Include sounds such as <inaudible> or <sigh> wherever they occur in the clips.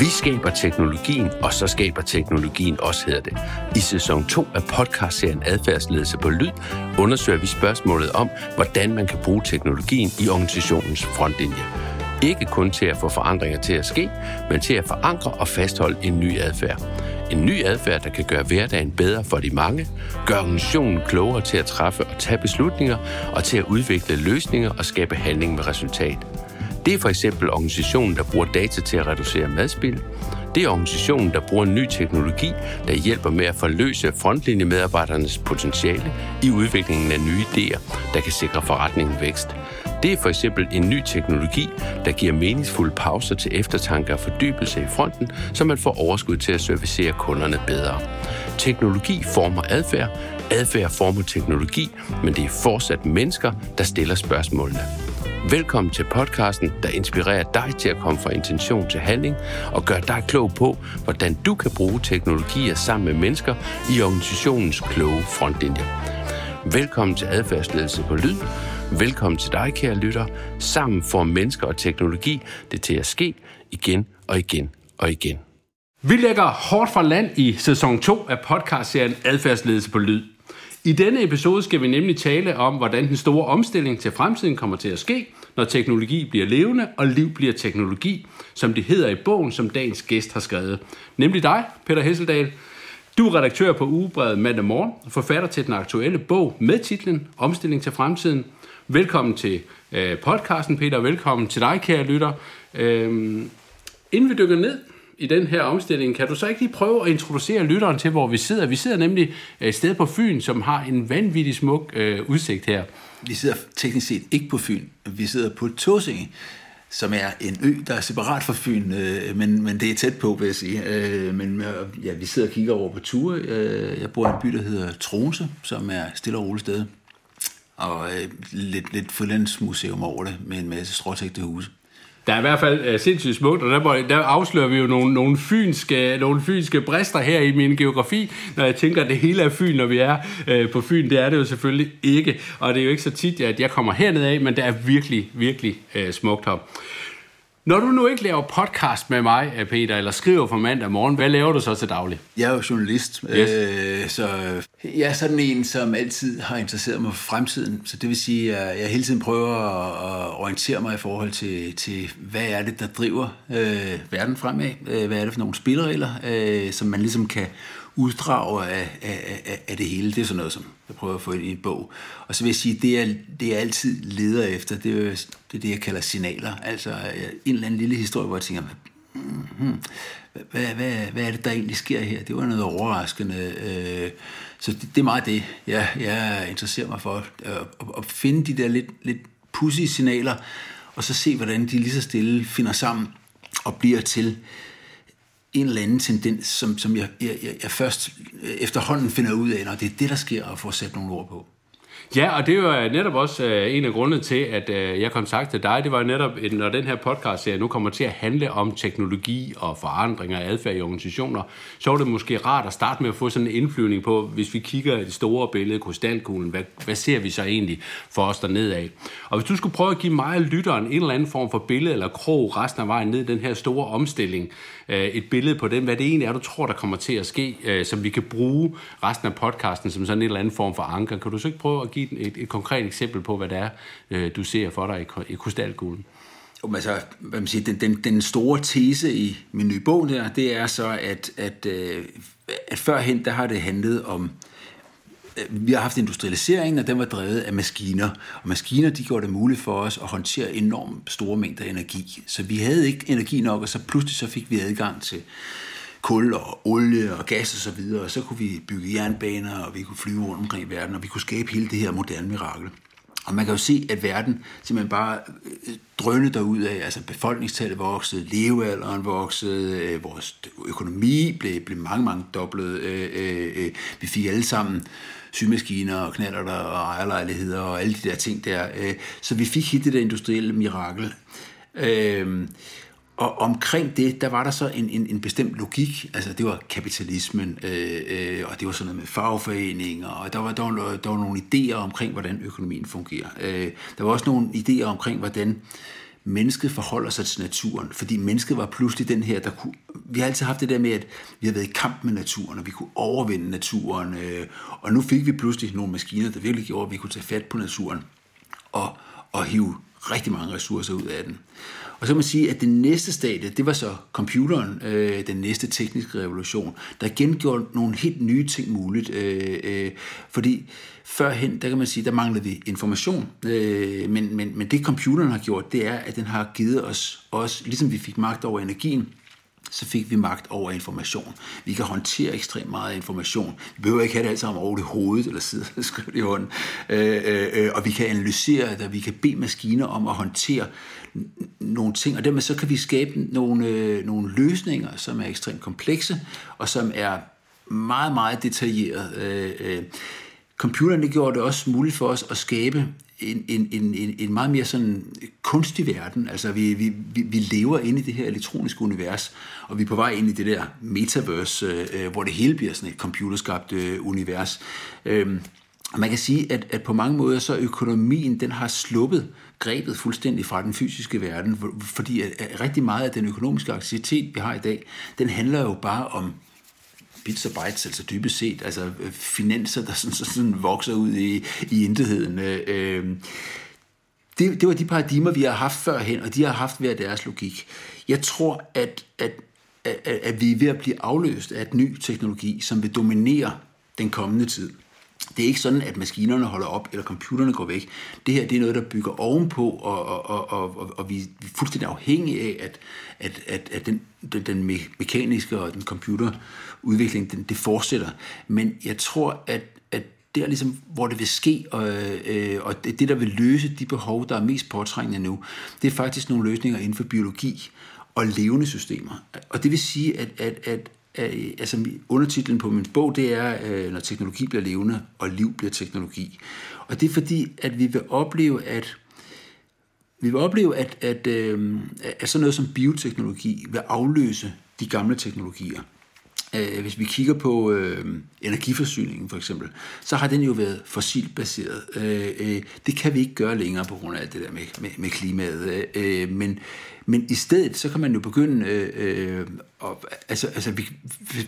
Vi skaber teknologien, og så skaber teknologien også, hedder det. I sæson 2 af podcastserien Adfærdsledelse på Lyd undersøger vi spørgsmålet om, hvordan man kan bruge teknologien i organisationens frontlinje. Ikke kun til at få forandringer til at ske, men til at forankre og fastholde en ny adfærd. En ny adfærd, der kan gøre hverdagen bedre for de mange, gøre organisationen klogere til at træffe og tage beslutninger, og til at udvikle løsninger og skabe handling med resultat. Det er for eksempel organisationen, der bruger data til at reducere madspild. Det er organisationen, der bruger ny teknologi, der hjælper med at forløse frontlinjemedarbejdernes potentiale i udviklingen af nye idéer, der kan sikre forretningen vækst. Det er for eksempel en ny teknologi, der giver meningsfulde pauser til eftertanke og fordybelse i fronten, så man får overskud til at servicere kunderne bedre. Teknologi former adfærd, adfærd former teknologi, men det er fortsat mennesker, der stiller spørgsmålene. Velkommen til podcasten, der inspirerer dig til at komme fra intention til handling og gør dig klog på, hvordan du kan bruge teknologier sammen med mennesker i organisationens kloge frontlinje. Velkommen til Adfærdsledelse på Lyd. Velkommen til dig, kære lytter. Sammen får mennesker og teknologi det til at ske igen og igen og igen. Vi lægger hårdt fra land i sæson 2 af podcastserien Adfærdsledelse på Lyd. I denne episode skal vi nemlig tale om, hvordan den store omstilling til fremtiden kommer til at ske, når teknologi bliver levende og liv bliver teknologi, som det hedder i bogen, som dagens gæst har skrevet. Nemlig dig, Peter Hesseldal. Du er redaktør på Ugebrevet mandag morgen, forfatter til den aktuelle bog med titlen Omstilling til fremtiden. Velkommen til øh, podcasten, Peter, velkommen til dig, kære lytter. Øh, inden vi dykker ned i den her omstilling, kan du så ikke lige prøve at introducere lytteren til, hvor vi sidder? Vi sidder nemlig øh, et sted på Fyn, som har en vanvittig smuk øh, udsigt her. Vi sidder teknisk set ikke på Fyn. Vi sidder på Tåsinge, som er en ø, der er separat fra Fyn, øh, men, men det er tæt på, vil jeg sige. Øh, men øh, ja, vi sidder og kigger over på Ture. Øh, jeg bor i en by, der hedder Tronse, som er stille og roligt sted. Og øh, lidt, lidt frilandsmuseum over det, med en masse stråtægte huse. Der er i hvert fald uh, sindssygt smukt, og der, der afslører vi jo nogle, nogle, fynske, nogle fynske brister her i min geografi, når jeg tænker, at det hele er Fyn, når vi er uh, på Fyn. Det er det jo selvfølgelig ikke, og det er jo ikke så tit, at jeg kommer herned af, men det er virkelig, virkelig uh, smukt her. Når du nu ikke laver podcast med mig, øh, Peter, eller skriver for mandag morgen, hvad laver du så til daglig? Jeg er jo journalist, yes. øh, så jeg er sådan en, som altid har interesseret mig for fremtiden. Så det vil sige, at jeg hele tiden prøver at orientere mig i forhold til, til hvad er det, der driver øh, verden fremad? Øh, hvad er det for nogle spilleregler, øh, som man ligesom kan uddrag af, af, af, af det hele. Det er sådan noget, som jeg prøver at få ind i en bog. Og så vil jeg sige, det er det, jeg altid leder efter, det er, det er det, jeg kalder signaler. Altså øh, en eller anden lille historie, hvor jeg tænker, hmm, hvad, hvad, hvad er det, der egentlig sker her? Det var noget overraskende. Øh, så det, det er meget det, jeg, jeg interesserer mig for. Øh, at, at finde de der lidt, lidt pussy signaler, og så se, hvordan de lige så stille finder sammen og bliver til en eller anden tendens, som, som jeg, jeg, jeg først efterhånden finder ud af, når det er det, der sker, og får sat nogle ord på. Ja, og det var øh, netop også øh, en af grundene til, at øh, jeg kontaktede dig. Det var netop, øh, når den her podcast serie nu kommer til at handle om teknologi og forandringer af adfærd i organisationer, så var det måske rart at starte med at få sådan en indflyvning på, hvis vi kigger i det store billede, krystalkuglen, hvad, hvad ser vi så egentlig for os dernede af? Og hvis du skulle prøve at give mig og lytteren en eller anden form for billede eller krog resten af vejen ned i den her store omstilling, øh, et billede på den, hvad det egentlig er, du tror, der kommer til at ske, øh, som vi kan bruge resten af podcasten som sådan en eller anden form for anker. Kan du så ikke prøve at give et, et konkret eksempel på, hvad det er, øh, du ser for dig i, i krystalkuglen? Altså, hvad man siger, den, den, den store tese i min nye bog der, det er så, at, at, øh, at førhen, der har det handlet om øh, vi har haft industrialiseringen, og den var drevet af maskiner. Og maskiner, de gjorde det muligt for os at håndtere enormt store mængder energi. Så vi havde ikke energi nok, og så pludselig så fik vi adgang til kul og olie og gas og så videre, og så kunne vi bygge jernbaner, og vi kunne flyve rundt omkring i verden, og vi kunne skabe hele det her moderne mirakel. Og man kan jo se, at verden simpelthen bare øh, drønede derud af, altså befolkningstallet voksede, levealderen voksede, øh, vores økonomi blev, blev mange, mange dobblet. Øh, øh, øh, vi fik alle sammen symaskiner og knaller og ejerlejligheder og alle de der ting der. Øh, så vi fik hit det der industrielle mirakel. Øh, og omkring det, der var der så en, en, en bestemt logik, altså det var kapitalismen, øh, øh, og det var sådan noget med fagforeninger, og der var, der, var, der var nogle idéer omkring, hvordan økonomien fungerer. Øh, der var også nogle idéer omkring, hvordan mennesket forholder sig til naturen, fordi mennesket var pludselig den her, der kunne... Vi har altid haft det der med, at vi har været i kamp med naturen, og vi kunne overvinde naturen, øh, og nu fik vi pludselig nogle maskiner, der virkelig gjorde, at vi kunne tage fat på naturen og, og hive rigtig mange ressourcer ud af den. Og så kan man sige, at det næste stadie, det var så computeren, øh, den næste tekniske revolution, der igen gjorde nogle helt nye ting muligt. Øh, øh, fordi førhen, der kan man sige, der manglede vi information. Øh, men, men, men det computeren har gjort, det er, at den har givet os, os ligesom vi fik magt over energien, så fik vi magt over information. Vi kan håndtere ekstremt meget information. Vi behøver ikke have det alt sammen over det hovedet, eller sidde og skrive det i hånden. Øh, øh, øh, og vi kan analysere det, og vi kan bede maskiner om at håndtere nogle ting, og dermed så kan vi skabe nogle, øh, nogle løsninger, som er ekstremt komplekse, og som er meget, meget detaljeret. Øh, øh. Computerne gjorde det også muligt for os at skabe en, en, en, en meget mere sådan kunstig verden. Altså vi, vi, vi lever inde i det her elektroniske univers, og vi er på vej ind i det der metaverse, øh, øh hvor det hele bliver sådan et computerskabt øh, univers. Øh, og man kan sige, at, at på mange måder så økonomien, den har sluppet grebet fuldstændig fra den fysiske verden, fordi at, at rigtig meget af den økonomiske aktivitet, vi har i dag, den handler jo bare om bits og bytes, altså dybest set, altså øh, finanser, der sådan, sådan vokser ud i, i intetheden. Øh, øh, det, det var de paradigmer, vi har haft førhen, og de har haft hver deres logik. Jeg tror, at, at, at, at vi er ved at blive afløst af et ny teknologi, som vil dominere den kommende tid. Det er ikke sådan, at maskinerne holder op, eller computerne går væk. Det her det er noget, der bygger ovenpå, og, og, og, og, og vi er fuldstændig afhængige af, at, at, at, at den, den, den mekaniske og den computerudvikling, den, det fortsætter. Men jeg tror, at, at der ligesom, hvor det vil ske, og, øh, og det, der vil løse de behov, der er mest påtrængende nu, det er faktisk nogle løsninger inden for biologi og levende systemer. Og det vil sige, at, at, at øh, altså undertitlen på min bog, det er, øh, når teknologi bliver levende, og liv bliver teknologi. Og det er fordi, at vi vil opleve, at vi vil opleve, at, at, øh, at sådan noget som bioteknologi vil afløse de gamle teknologier. Øh, hvis vi kigger på øh, energiforsyningen for eksempel, så har den jo været fossilbaseret. Øh, øh, det kan vi ikke gøre længere på grund af det der med, med, med klimaet. Øh, øh men, men i stedet, så kan man jo begynde, øh, øh, og, altså, altså vi,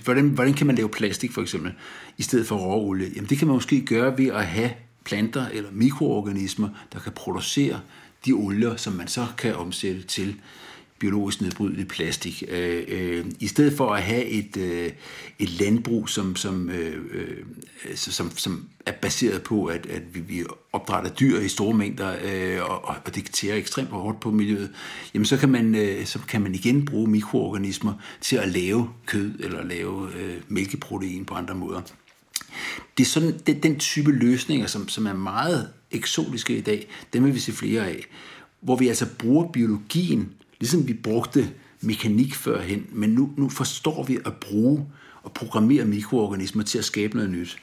hvordan, hvordan kan man lave plastik for eksempel, i stedet for råolie? Jamen det kan man måske gøre ved at have planter eller mikroorganismer, der kan producere de olier, som man så kan omsætte til biologisk nedbrydelig plastik. Øh, øh, I stedet for at have et, øh, et landbrug, som, som, øh, øh, som, som er baseret på, at, at vi, vi opdrætter dyr i store mængder, øh, og, og det tærer ekstremt hårdt på miljøet, jamen så kan, man, øh, så kan man igen bruge mikroorganismer til at lave kød eller lave øh, mælkeprotein på andre måder. Det er sådan, det, den type løsninger, som, som er meget eksotiske i dag, dem vil vi se flere af, hvor vi altså bruger biologien Ligesom vi brugte mekanik førhen, men nu, nu forstår vi at bruge og programmere mikroorganismer til at skabe noget nyt.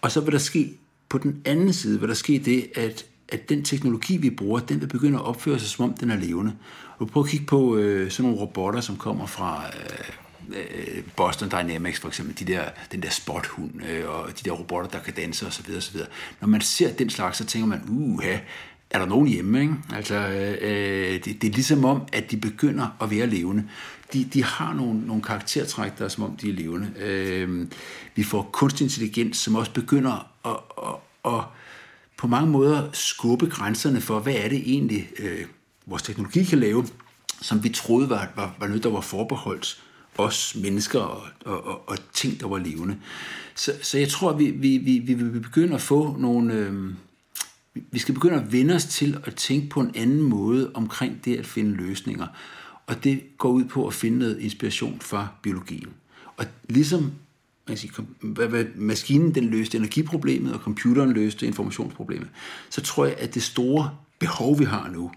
Og så vil der ske, på den anden side, vil der ske det, at, at den teknologi, vi bruger, den vil begynde at opføre sig, som om den er levende. Og prøv at kigge på øh, sådan nogle robotter, som kommer fra øh, øh Boston Dynamics for eksempel, de der, den der spothund, øh, og de der robotter, der kan danse osv. osv. Når man ser den slags, så tænker man, uha, er der nogen hjemme. Ikke? Altså, øh, øh, det, det er ligesom om, at de begynder at være levende. De, de har nogle, nogle karaktertræk, der er som om, de er levende. Øh, vi får kunstig intelligens, som også begynder at, at, at på mange måder skubbe grænserne for, hvad er det egentlig, øh, vores teknologi kan lave, som vi troede var, var, var noget, der var forbeholdt os mennesker og, og, og, og ting, der var levende. Så, så jeg tror, vi, vi, vi, vi vil begynde at få nogle... Øh, vi skal begynde at vende os til at tænke på en anden måde omkring det at finde løsninger. Og det går ud på at finde noget inspiration fra biologien. Og ligesom man kan sige, maskinen den løste energiproblemet, og computeren løste informationsproblemet, så tror jeg, at det store behov, vi har nu,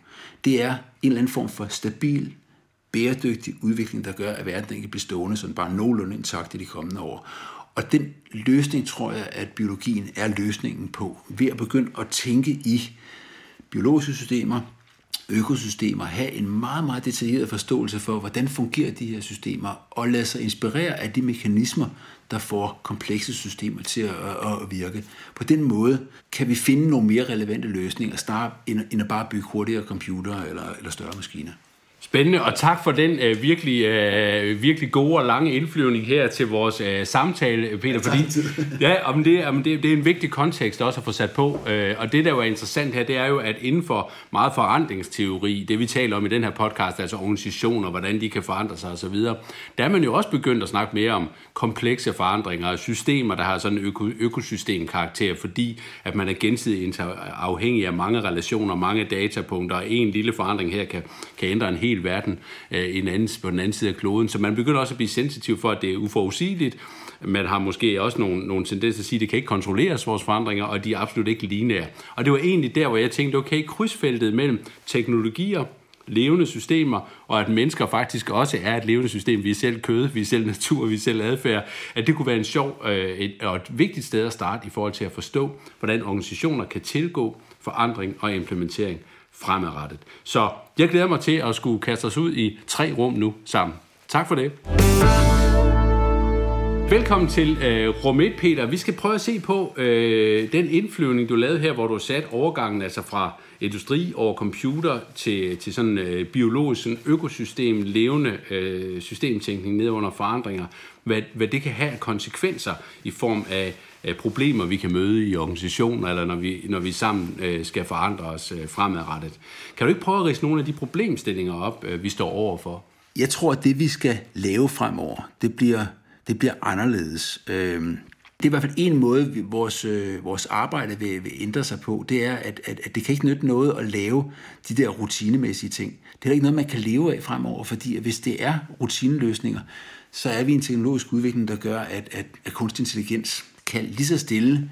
det er en eller anden form for stabil, bæredygtig udvikling, der gør, at verden ikke bliver stående sådan bare nogenlunde intakt i de kommende år. Og den løsning tror jeg, at biologien er løsningen på, ved at begynde at tænke i biologiske systemer, økosystemer, have en meget, meget detaljeret forståelse for, hvordan fungerer de her systemer, og lade sig inspirere af de mekanismer, der får komplekse systemer til at, at virke. På den måde kan vi finde nogle mere relevante løsninger, snarere end at bare bygge hurtigere computere eller, eller større maskiner. Spændende, og tak for den øh, virkelig, øh, virkelig gode og lange indflyvning her til vores øh, samtale, Peter. Ja, fordi, ja, om det, om det, det er en vigtig kontekst også at få sat på. Øh, og det, der var interessant her, det er jo, at inden for meget forandringsteori, det vi taler om i den her podcast, altså organisationer, hvordan de kan forandre sig osv., der er man jo også begyndt at snakke mere om komplekse forandringer og systemer, der har sådan en øko, økosystemkarakter, fordi at man er gensidigt afhængig af mange relationer, mange datapunkter, og en lille forandring her kan, kan ændre en hel verden øh, en anden, på den anden side af kloden. Så man begynder også at blive sensitiv for, at det er uforudsigeligt. Man har måske også nogle, nogle tendenser til at sige, at det kan ikke kontrolleres, vores forandringer, og de er absolut ikke lineære. Og det var egentlig der, hvor jeg tænkte, okay, krydsfeltet mellem teknologier, levende systemer, og at mennesker faktisk også er et levende system. Vi er selv kød, vi er selv natur, vi er selv adfærd. At det kunne være en sjov øh, et, og et vigtigt sted at starte i forhold til at forstå, hvordan organisationer kan tilgå forandring og implementering fremadrettet. Så jeg glæder mig til at skulle kaste os ud i tre rum nu sammen. Tak for det. Velkommen til øh, rum 1, Peter. Vi skal prøve at se på øh, den indflyvning, du lavede her, hvor du har sat overgangen altså fra industri over computer til, til sådan øh, biologisk sådan økosystem, levende øh, systemtænkning ned under forandringer. Hvad, hvad det kan have konsekvenser i form af øh, problemer, vi kan møde i organisationer, eller når vi, når vi sammen øh, skal forandre os øh, fremadrettet. Kan du ikke prøve at rise nogle af de problemstillinger op, øh, vi står overfor? Jeg tror, at det, vi skal lave fremover, det bliver, det bliver anderledes. Øh, det er i hvert fald en måde, vi, vores, øh, vores arbejde vil, vil ændre sig på, det er, at, at, at det kan ikke nytte noget at lave de der rutinemæssige ting. Det er ikke noget, man kan leve af fremover, fordi hvis det er rutineløsninger, så er vi en teknologisk udvikling, der gør, at, at, at kunstig intelligens kan lige så stille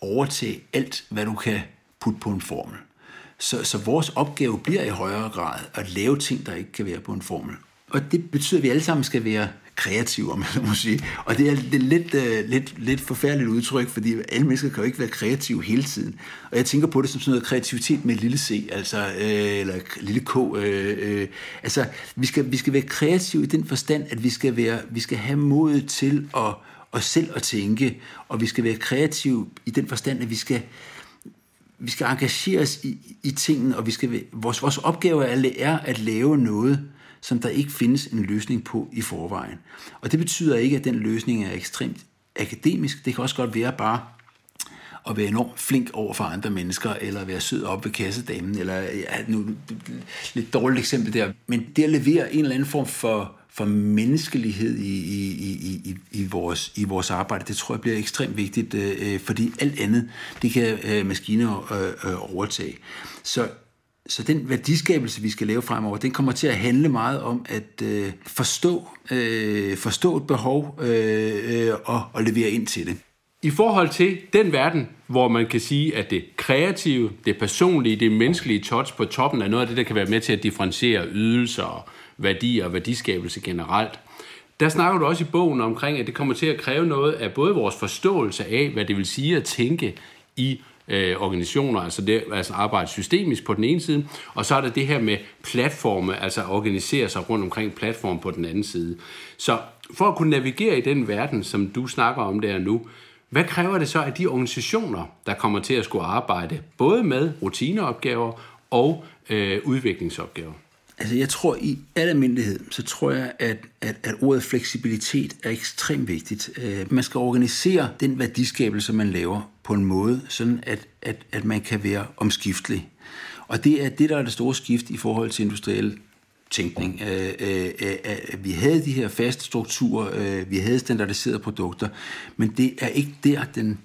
overtage alt, hvad du kan putte på en formel. Så, så vores opgave bliver i højere grad at lave ting, der ikke kan være på en formel. Og det betyder, at vi alle sammen skal være kreative, om jeg må sige. Og det er, det lidt, uh, lidt, lidt forfærdeligt udtryk, fordi alle mennesker kan jo ikke være kreative hele tiden. Og jeg tænker på det som sådan noget kreativitet med et lille c, altså, øh, eller lille k. Øh, øh. Altså, vi skal, vi skal være kreative i den forstand, at vi skal, være, vi skal have mod til at os selv at tænke, og vi skal være kreative i den forstand, at vi skal, vi skal engagere os i, i tingene, og vi skal, vores, vores opgave er at lave noget, som der ikke findes en løsning på i forvejen. Og det betyder ikke, at den løsning er ekstremt akademisk. Det kan også godt være bare at være enormt flink over for andre mennesker, eller være sød op ved kassedamen, eller ja, nu lidt dårligt eksempel der. Men det at levere en eller anden form for for menneskelighed i, i, i, i, i, vores, i vores arbejde, det tror jeg bliver ekstremt vigtigt, øh, øh, fordi alt andet, det kan øh, maskiner øh, øh, overtage. Så, så den værdiskabelse, vi skal lave fremover, den kommer til at handle meget om at øh, forstå, øh, forstå et behov øh, øh, og, og levere ind til det. I forhold til den verden, hvor man kan sige, at det kreative, det personlige, det menneskelige touch på toppen er noget af det, der kan være med til at differentiere ydelser og værdier og værdiskabelse generelt. Der snakker du også i bogen omkring, at det kommer til at kræve noget af både vores forståelse af, hvad det vil sige at tænke i øh, organisationer, altså, det, altså arbejde systemisk på den ene side, og så er der det her med platforme, altså organisere sig rundt omkring platform på den anden side. Så for at kunne navigere i den verden, som du snakker om der nu, hvad kræver det så af de organisationer, der kommer til at skulle arbejde både med rutineopgaver og øh, udviklingsopgaver? Altså jeg tror i al almindelighed, så tror jeg, at, at, at ordet fleksibilitet er ekstremt vigtigt. Øh, man skal organisere den værdiskabelse, man laver på en måde, sådan at, at, at man kan være omskiftelig. Og det er det, der er det store skift i forhold til industriel tænkning. Øh, øh, øh, øh vi havde de her faste strukturer, øh, vi havde standardiserede produkter, men det er ikke der, den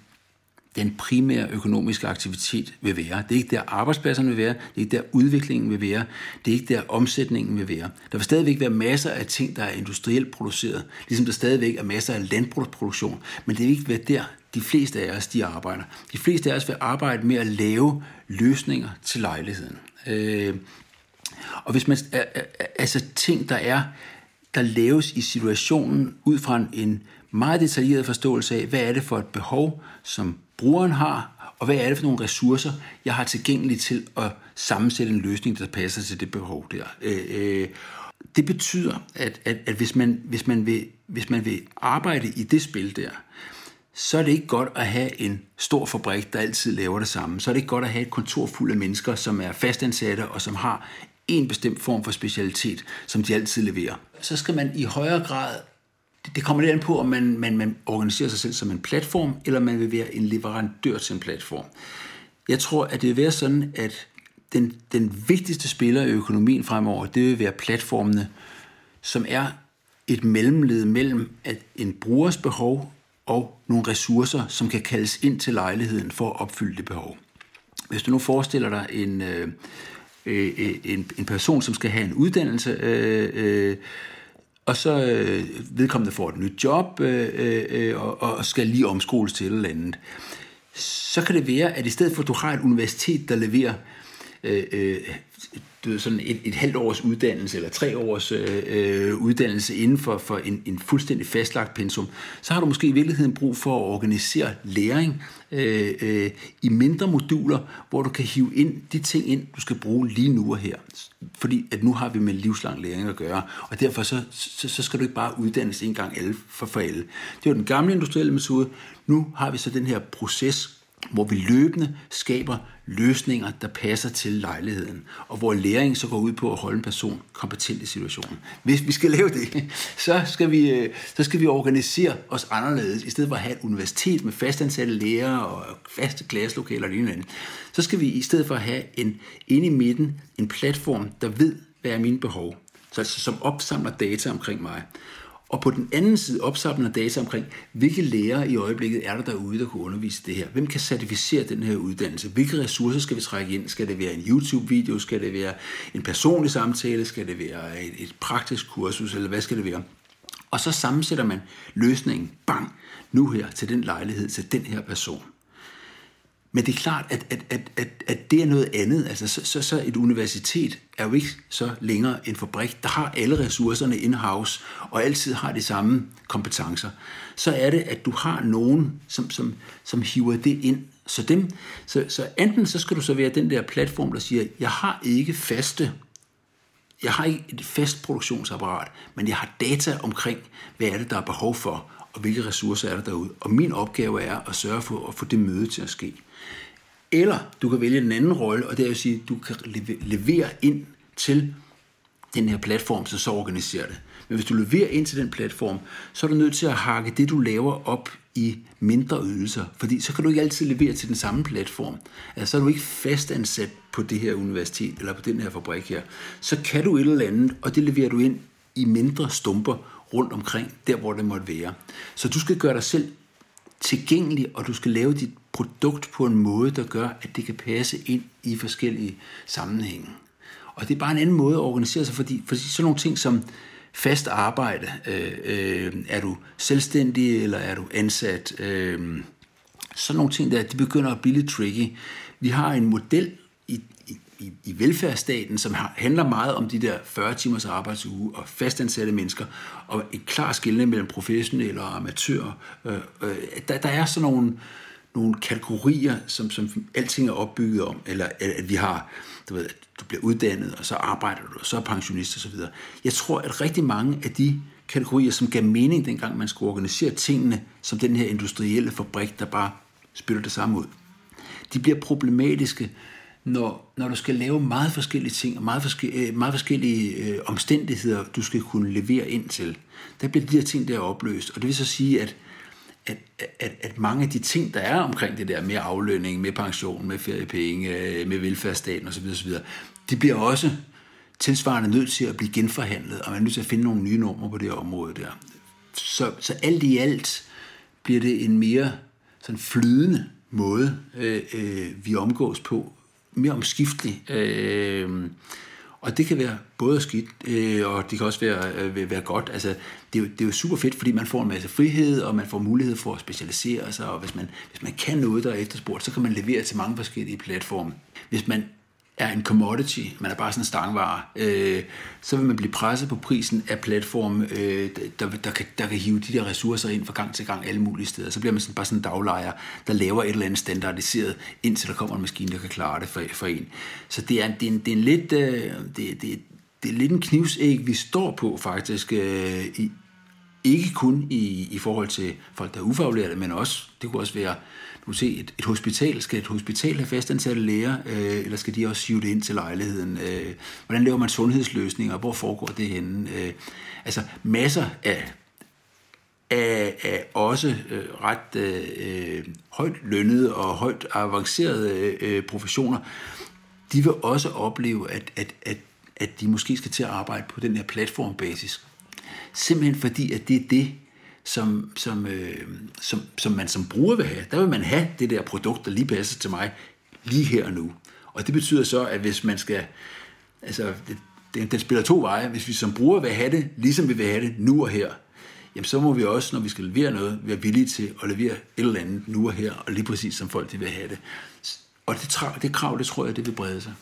den primære økonomiske aktivitet vil være. Det er ikke der arbejdspladserne vil være, det er ikke der udviklingen vil være, det er ikke der omsætningen vil være. Der vil stadigvæk være masser af ting, der er industrielt produceret, ligesom der stadigvæk er masser af landbrugsproduktion, men det vil ikke være der, de fleste af os de arbejder. De fleste af os vil arbejde med at lave løsninger til lejligheden. Øh, og hvis man, altså ting, der er, der laves i situationen ud fra en meget detaljeret forståelse af, hvad er det for et behov, som brugeren har, og hvad er det for nogle ressourcer, jeg har tilgængeligt til at sammensætte en løsning, der passer til det behov der. Øh, øh, det betyder, at, at, at hvis, man, hvis, man vil, hvis man vil arbejde i det spil der, så er det ikke godt at have en stor fabrik, der altid laver det samme. Så er det ikke godt at have et kontor fuld af mennesker, som er fastansatte og som har en bestemt form for specialitet, som de altid leverer. Så skal man i højere grad, det kommer lidt an på, om man, man, man organiserer sig selv som en platform, eller man vil være en leverandør til en platform. Jeg tror, at det vil være sådan, at den, den vigtigste spiller i økonomien fremover, det vil være platformene, som er et mellemled mellem at en brugers behov og nogle ressourcer, som kan kaldes ind til lejligheden for at opfylde det behov. Hvis du nu forestiller dig en, øh, øh, øh en, en person, som skal have en uddannelse, øh, øh, og så øh, vedkommende får et nyt job øh, øh, øh og, og skal lige omskoles til et eller andet, så kan det være, at i stedet for at du har et universitet, der leverer øh, øh du ved, sådan et, et halvt års uddannelse eller tre års øh, øh, uddannelse inden for, for en, en fuldstændig fastlagt pensum, så har du måske i virkeligheden brug for at organisere læring øh, øh, i mindre moduler, hvor du kan hive ind de ting ind, du skal bruge lige nu og her. Fordi at nu har vi med livslang læring at gøre, og derfor så, så, så skal du ikke bare uddannes en gang alle for, for alle. Det var den gamle industrielle metode. Nu har vi så den her proces, hvor vi løbende skaber løsninger, der passer til lejligheden, og hvor læring så går ud på at holde en person kompetent i situationen. Hvis vi skal lave det, <laughs> så skal vi, øh, så skal vi organisere os anderledes. I stedet for at have et universitet med fastansatte lærere og faste klasselokaler og lignende, så skal vi i stedet for at have en inde i midten, en platform, der ved, hvad er mine behov, så altså, som opsamler data omkring mig og på den anden side opsamler data omkring, hvilke lærere i øjeblikket er der derude, der kunne undervise det her? Hvem kan certificere den her uddannelse? Hvilke ressourcer skal vi trække ind? Skal det være en YouTube-video? Skal det være en personlig samtale? Skal det være et, et praktisk kursus? Eller hvad skal det være? Og så sammensætter man løsningen, bang, nu her til den lejlighed, til den her person. Men det er klart, at, at, at, at, at det er noget andet. Altså, så, så, så et universitet er jo ikke så længere en fabrik, der har alle ressourcerne in-house, og altid har de samme kompetencer. Så er det, at du har nogen, som, som, som hiver det ind. Så, dem, så, så enten så skal du så være den der platform, der siger, jeg har ikke faste jeg har ikke et fast produktionsapparat, men jeg har data omkring, hvad er det, der er behov for, og hvilke ressourcer er der derude. Og min opgave er at sørge for at få det møde til at ske. Eller du kan vælge en anden rolle, og det er at sige, at du kan levere ind til den her platform, som så organiserer det. Men hvis du leverer ind til den platform, så er du nødt til at hakke det, du laver op i mindre ydelser, fordi så kan du ikke altid levere til den samme platform. Altså, så er du ikke fastansat på det her universitet eller på den her fabrik her. Så kan du et eller andet, og det leverer du ind i mindre stumper rundt omkring, der hvor det måtte være. Så du skal gøre dig selv tilgængelig, og du skal lave dit produkt på en måde, der gør, at det kan passe ind i forskellige sammenhænge. Og det er bare en anden måde at organisere sig, fordi, fordi sådan nogle ting som fast arbejde, øh, øh, er du selvstændig eller er du ansat, øh, sådan nogle ting der, de begynder at blive lidt tricky. Vi har en model i, i, i velfærdsstaten, som har, handler meget om de der 40 timers arbejdsuge og fastansatte mennesker, og et klar skille mellem professionelle og amatører. Øh, øh, der, der er sådan nogle, nogle kategorier, som, som alting er opbygget om, eller at vi har, du ved, at du bliver uddannet, og så arbejder du, og så er pensionist osv. Jeg tror, at rigtig mange af de kategorier, som gav mening dengang man skulle organisere tingene, som den her industrielle fabrik, der bare spytter det samme ud, de bliver problematiske, når, når du skal lave meget forskellige ting, og meget, forskellige, øh, meget forskellige øh, omstændigheder, du skal kunne levere ind til, der bliver de her ting der opløst. Og det vil så sige, at, at, at, at mange af de ting, der er omkring det der med aflønning, med pension, med feriepenge, øh, med velfærdsstaten osv., osv., de bliver også tilsvarende nødt til at blive genforhandlet, og man er nødt til at finde nogle nye normer på det område der. Så, så alt i alt bliver det en mere sådan flydende måde, øh, øh, vi omgås på, mere omskiftelig. Øh, og det kan være både skidt, øh, og det kan også være, øh, være godt. Altså, det, er jo, det er jo super fedt, fordi man får en masse frihed, og man får mulighed for at specialisere sig, og hvis man, hvis man kan noget, der er efterspurgt, så kan man levere til mange forskellige platforme. Hvis man er en commodity, man er bare sådan en stangvare, øh, så vil man blive presset på prisen af platform, øh, der, der, kan, der kan hive de der ressourcer ind fra gang til gang alle mulige steder. Så bliver man sådan, bare sådan en daglejer, der laver et eller andet standardiseret, indtil der kommer en maskine, der kan klare det for, for en. Så det er, det er, en, det er en lidt... Øh, det, det, det er lidt en knivsæg, vi står på faktisk, øh, i, ikke kun i, i forhold til folk, der er ufaglærte, men også, det kunne også være du kan se, et, et hospital, skal et hospital have fastansatte læger, øh, eller skal de også sive det ind til lejligheden? Øh, hvordan laver man sundhedsløsninger? Hvor foregår det henne? Øh, altså masser af, af, af også øh, ret øh, højt lønnede og højt avancerede øh, professioner, de vil også opleve, at, at, at, at de måske skal til at arbejde på den her platformbasis. Simpelthen fordi, at det er det, som, som, øh, som, som man som bruger vil have. Der vil man have det der produkt, der lige passer til mig lige her og nu. Og det betyder så, at hvis man skal... Altså, det, den, den spiller to veje. Hvis vi som bruger vil have det, ligesom vi vil have det nu og her, jamen så må vi også, når vi skal levere noget, være villige til at levere et eller andet nu og her, og lige præcis som folk de vil have det. Og det, det krav, det tror jeg, det vil brede sig.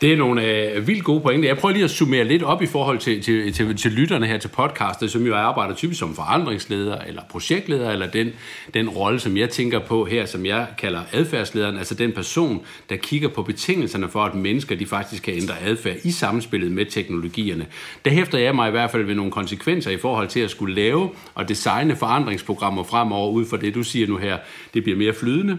Det er nogle øh, vildt gode pointer. Jeg prøver lige at summere lidt op i forhold til, til, til, til lytterne her til podcastet, som jo arbejder typisk som forandringsleder eller projektleder, eller den, den rolle, som jeg tænker på her, som jeg kalder adfærdslederen, altså den person, der kigger på betingelserne for, at mennesker de faktisk kan ændre adfærd i samspillet med teknologierne. Der hæfter jeg mig i hvert fald ved nogle konsekvenser i forhold til at skulle lave og designe forandringsprogrammer fremover ud fra det, du siger nu her. Det bliver mere flydende,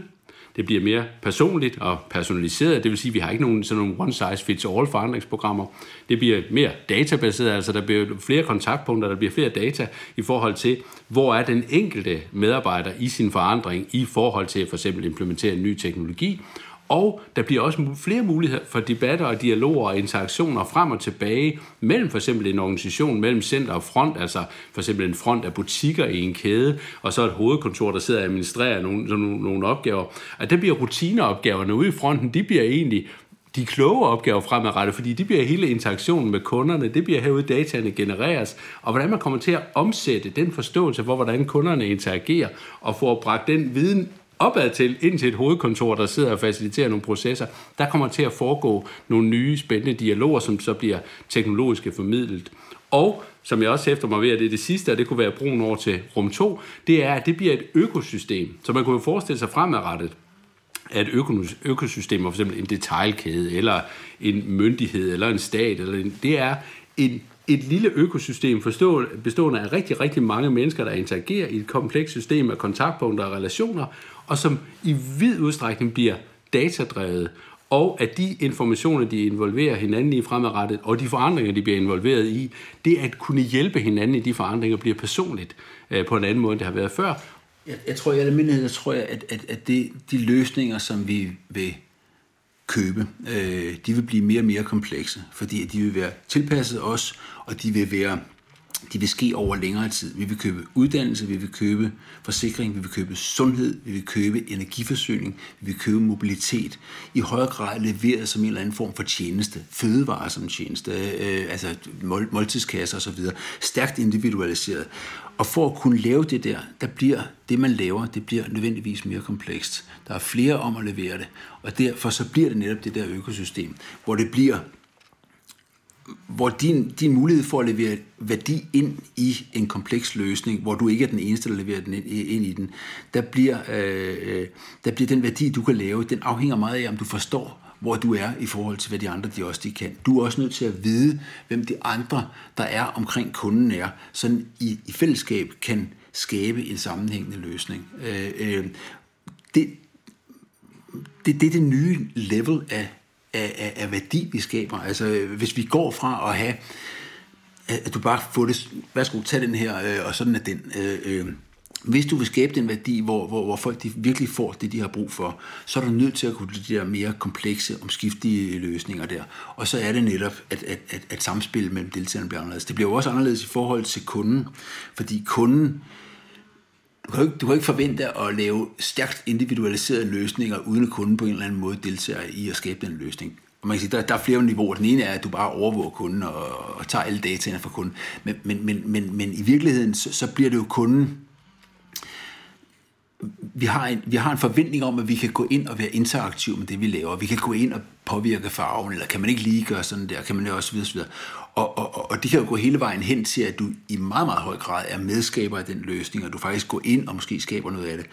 det bliver mere personligt og personaliseret. Det vil sige, at vi har ikke nogen sådan nogle one-size-fits-all forandringsprogrammer. Det bliver mere databaseret, altså der bliver flere kontaktpunkter, der bliver flere data i forhold til, hvor er den enkelte medarbejder i sin forandring i forhold til at for eksempel implementere en ny teknologi, og der bliver også flere muligheder for debatter og dialoger og interaktioner frem og tilbage mellem for eksempel en organisation, mellem center og front, altså for eksempel en front af butikker i en kæde, og så et hovedkontor, der sidder og administrerer nogle, nogle, nogle opgaver. At der bliver rutineopgaverne ude i fronten, de bliver egentlig de kloge opgaver fremadrettet, fordi de bliver hele interaktionen med kunderne, det bliver herude dataene genereres, og hvordan man kommer til at omsætte den forståelse for, hvordan kunderne interagerer, og får bragt den viden opad til, ind til et hovedkontor, der sidder og faciliterer nogle processer, der kommer til at foregå nogle nye spændende dialoger, som så bliver teknologisk formidlet. Og som jeg også hæfter mig ved, at det er det sidste, og det kunne være brugen over til rum 2, det er, at det bliver et økosystem. Så man kunne jo forestille sig fremadrettet, at økosystemer, for eksempel en detaljkæde, eller en myndighed, eller en stat, eller en, det er en et lille økosystem bestående af rigtig, rigtig mange mennesker, der interagerer i et komplekst system af kontaktpunkter og relationer, og som i vid udstrækning bliver datadrevet, og at de informationer, de involverer hinanden i fremadrettet, og de forandringer, de bliver involveret i, det at kunne hjælpe hinanden i de forandringer, bliver personligt øh, på en anden måde, end det har været før. Jeg, jeg tror, i almindelighed, tror jeg, at, at, at det, de løsninger, som vi vil købe, øh, de vil blive mere og mere komplekse, fordi de vil være tilpasset os, og de vil være det vil ske over længere tid. Vi vil købe uddannelse, vi vil købe forsikring, vi vil købe sundhed, vi vil købe energiforsyning, vi vil købe mobilitet. I højere grad leveret som en eller anden form for tjeneste. Fødevarer som tjeneste, øh, altså måltidskasser osv. Stærkt individualiseret. Og for at kunne lave det der, der bliver det, man laver, det bliver nødvendigvis mere komplekst. Der er flere om at levere det, og derfor så bliver det netop det der økosystem, hvor det bliver hvor din, din mulighed for at levere værdi ind i en kompleks løsning, hvor du ikke er den eneste, der leverer den ind, ind i den, der bliver, øh, øh, der bliver den værdi, du kan lave, den afhænger meget af, om du forstår, hvor du er i forhold til, hvad de andre de også de kan. Du er også nødt til at vide, hvem de andre, der er omkring kunden er, så i, i fællesskab kan skabe en sammenhængende løsning. Øh, øh, det, det, det er det nye level af af, af, af værdi, vi skaber. Altså, hvis vi går fra at have, at du bare får det, værsgo, tag den her, øh, og sådan er den. Øh, øh, hvis du vil skabe den værdi, hvor, hvor, hvor folk de virkelig får det, de har brug for, så er du nødt til at kunne de der mere komplekse, omskiftige løsninger der. Og så er det netop, at, at, at, at samspillet mellem deltagerne bliver anderledes. Det bliver jo også anderledes i forhold til kunden, fordi kunden, du kan, ikke, du kan ikke forvente at lave stærkt individualiserede løsninger, uden at kunden på en eller anden måde deltager i at skabe den løsning. Og man kan sige, der, der er flere niveauer. Den ene er, at du bare overvåger kunden og, og tager alle dataene fra kunden. Men, men, men, men, men i virkeligheden, så, så bliver det jo kunden... vi har, en, vi har en forventning om, at vi kan gå ind og være interaktiv med det, vi laver. Vi kan gå ind og påvirke farven, eller kan man ikke lige gøre sådan der, kan man jo også videre, videre. Og, og, og det kan jo gå hele vejen hen til, at du i meget, meget høj grad er medskaber af den løsning, og du faktisk går ind og måske skaber noget af det.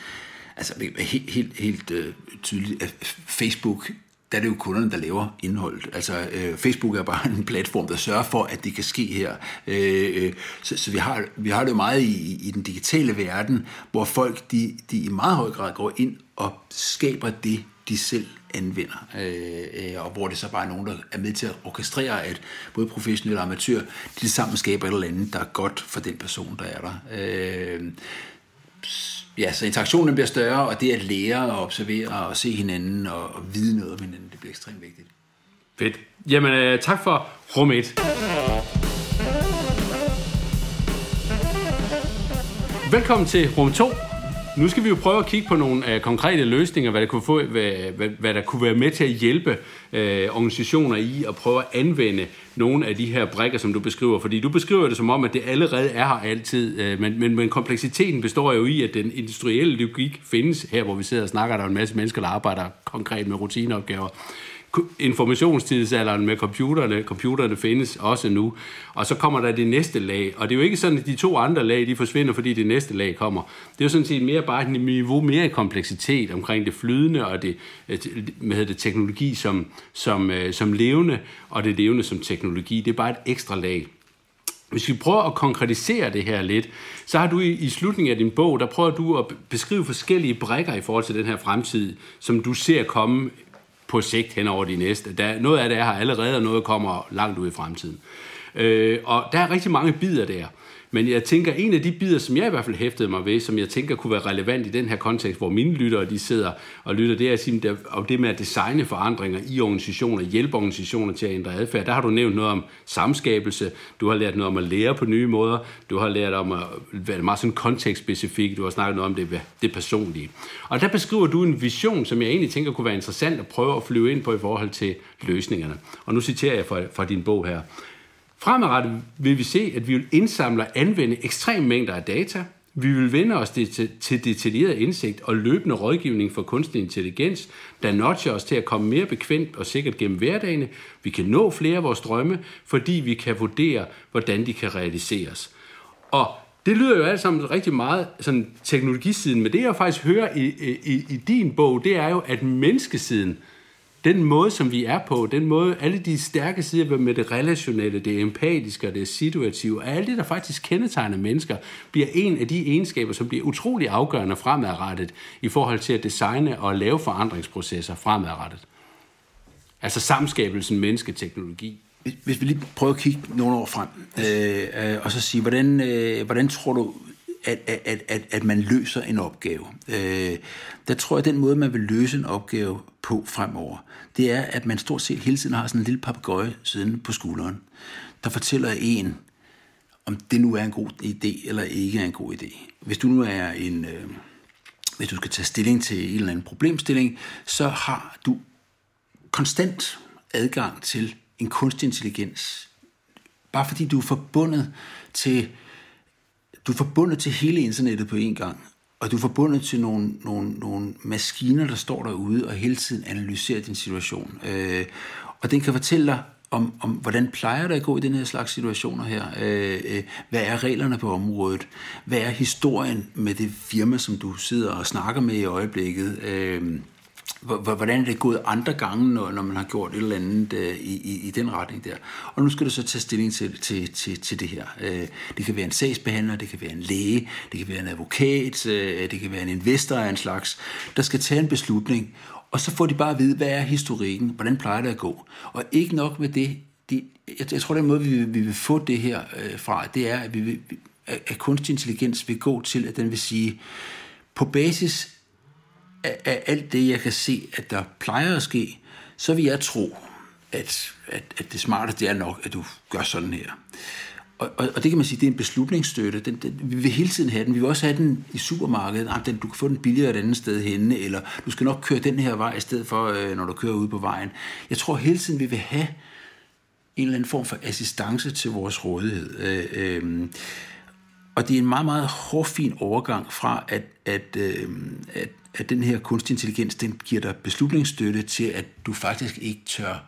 Altså helt, helt, helt øh, tydeligt, at Facebook der er det jo kunderne, der laver indholdet. Altså, øh, Facebook er bare <laughs> en platform, der sørger for, at det kan ske her. Øh, øh, så så vi, har, vi har det jo meget i, i den digitale verden, hvor folk de, de i meget høj grad går ind og skaber det, de selv anvender. Øh, øh, og hvor det så bare er nogen, der er med til at orkestrere, at både professionelle og amatør, de sammen skaber et eller andet, der er godt for den person, der er der. Øh, ja, så interaktionen bliver større, og det at lære og observere og se hinanden og, og vide noget om hinanden, det bliver ekstremt vigtigt. Fedt. Jamen, øh, tak for rum 1. Velkommen til rum 2. Nu skal vi jo prøve at kigge på nogle øh, konkrete løsninger, hvad der, kunne få, hvad, hvad, hvad der kunne være med til at hjælpe øh, organisationer i at prøve at anvende nogle af de her brækker, som du beskriver. Fordi du beskriver det som om, at det allerede er her altid, øh, men, men, men kompleksiteten består jo i, at den industrielle logik findes her, hvor vi sidder og snakker, der er en masse mennesker, der arbejder konkret med rutineopgaver informationstidsalderen med computerne. Computerne findes også nu. Og så kommer der det næste lag. Og det er jo ikke sådan, at de to andre lag de forsvinder, fordi det næste lag kommer. Det er jo sådan set mere bare et niveau mere i kompleksitet omkring det flydende og det, øh, hvad hedder det teknologi som, som, øh, som levende, og det levende som teknologi. Det er bare et ekstra lag. Hvis vi prøver at konkretisere det her lidt, så har du i, i slutningen af din bog, der prøver du at beskrive forskellige brækker i forhold til den her fremtid, som du ser komme på sigt hen over de næste. Der, noget af det er her allerede, og noget kommer langt ud i fremtiden. Øh, og der er rigtig mange bidder der. Men jeg tænker, en af de bidder, som jeg i hvert fald hæftede mig ved, som jeg tænker kunne være relevant i den her kontekst, hvor mine lyttere de sidder og lytter, det er at sige, om det med at designe forandringer i organisationer, hjælpe organisationer til at ændre adfærd. Der har du nævnt noget om samskabelse, du har lært noget om at lære på nye måder, du har lært om at være meget sådan kontekstspecifik, du har snakket noget om det, det personlige. Og der beskriver du en vision, som jeg egentlig tænker kunne være interessant at prøve at flyve ind på i forhold til løsningerne. Og nu citerer jeg fra, fra din bog her. Fremadrettet vil vi se, at vi vil indsamle og anvende ekstrem mængder af data. Vi vil vende os til, til detaljeret indsigt og løbende rådgivning for kunstig intelligens, der notcher os til at komme mere bekvemt og sikkert gennem hverdagene. Vi kan nå flere af vores drømme, fordi vi kan vurdere, hvordan de kan realiseres. Og det lyder jo alt sammen rigtig meget sådan teknologisiden, men det jeg faktisk hører i, i, i din bog, det er jo, at menneskesiden, den måde, som vi er på, den måde, alle de stærke sider med det relationelle, det empatiske og det situative, og alt det, der faktisk kendetegner mennesker, bliver en af de egenskaber, som bliver utrolig afgørende fremadrettet i forhold til at designe og lave forandringsprocesser fremadrettet. Altså samskabelsen mennesketeknologi. Hvis vi lige prøver at kigge nogle år frem, øh, øh, og så sige, hvordan, øh, hvordan tror du, at, at, at, at man løser en opgave. Øh, der tror jeg, at den måde, man vil løse en opgave på fremover, det er, at man stort set hele tiden har sådan en lille papegøje siden på skulderen, der fortæller en, om det nu er en god idé eller ikke er en god idé. Hvis du nu er en... Øh, hvis du skal tage stilling til en eller anden problemstilling, så har du konstant adgang til en kunstig intelligens. Bare fordi du er forbundet til du er forbundet til hele internettet på én gang, og du er forbundet til nogle, nogle, nogle maskiner, der står derude og hele tiden analyserer din situation. Øh, og den kan fortælle dig, om, om hvordan plejer det at gå i den her slags situationer her? Øh, øh, hvad er reglerne på området? Hvad er historien med det firma, som du sidder og snakker med i øjeblikket? Øh, hvordan er det gået andre gange, når, når man har gjort et eller andet øh, i, i, i den retning der. Og nu skal du så tage stilling til, til, til, til det her. Øh, det kan være en sagsbehandler, det kan være en læge, det kan være en advokat, øh, det kan være en investor af en slags, der skal tage en beslutning, og så får de bare at vide, hvad er historikken, hvordan plejer det at gå. Og ikke nok med det, de, jeg, jeg tror, den måde, vi, vi vil få det her øh, fra, det er, at, vi vil, at kunstig intelligens vil gå til, at den vil sige, på basis af, af alt det, jeg kan se, at der plejer at ske, så vil jeg tro, at, at, at det smarte det er nok, at du gør sådan her. Og, og, og det kan man sige, det er en beslutningsstøtte. Den, den, vi vil hele tiden have den. Vi vil også have den i supermarkedet. Ah, den, du kan få den billigere et andet sted henne, eller du skal nok køre den her vej i stedet for, øh, når du kører ud på vejen. Jeg tror hele tiden, vi vil have en eller anden form for assistance til vores rådighed. Øh, øh, og det er en meget, meget hårfin overgang fra, at, at, øh, at, at den her kunstig intelligens, den giver dig beslutningsstøtte til, at du faktisk ikke tør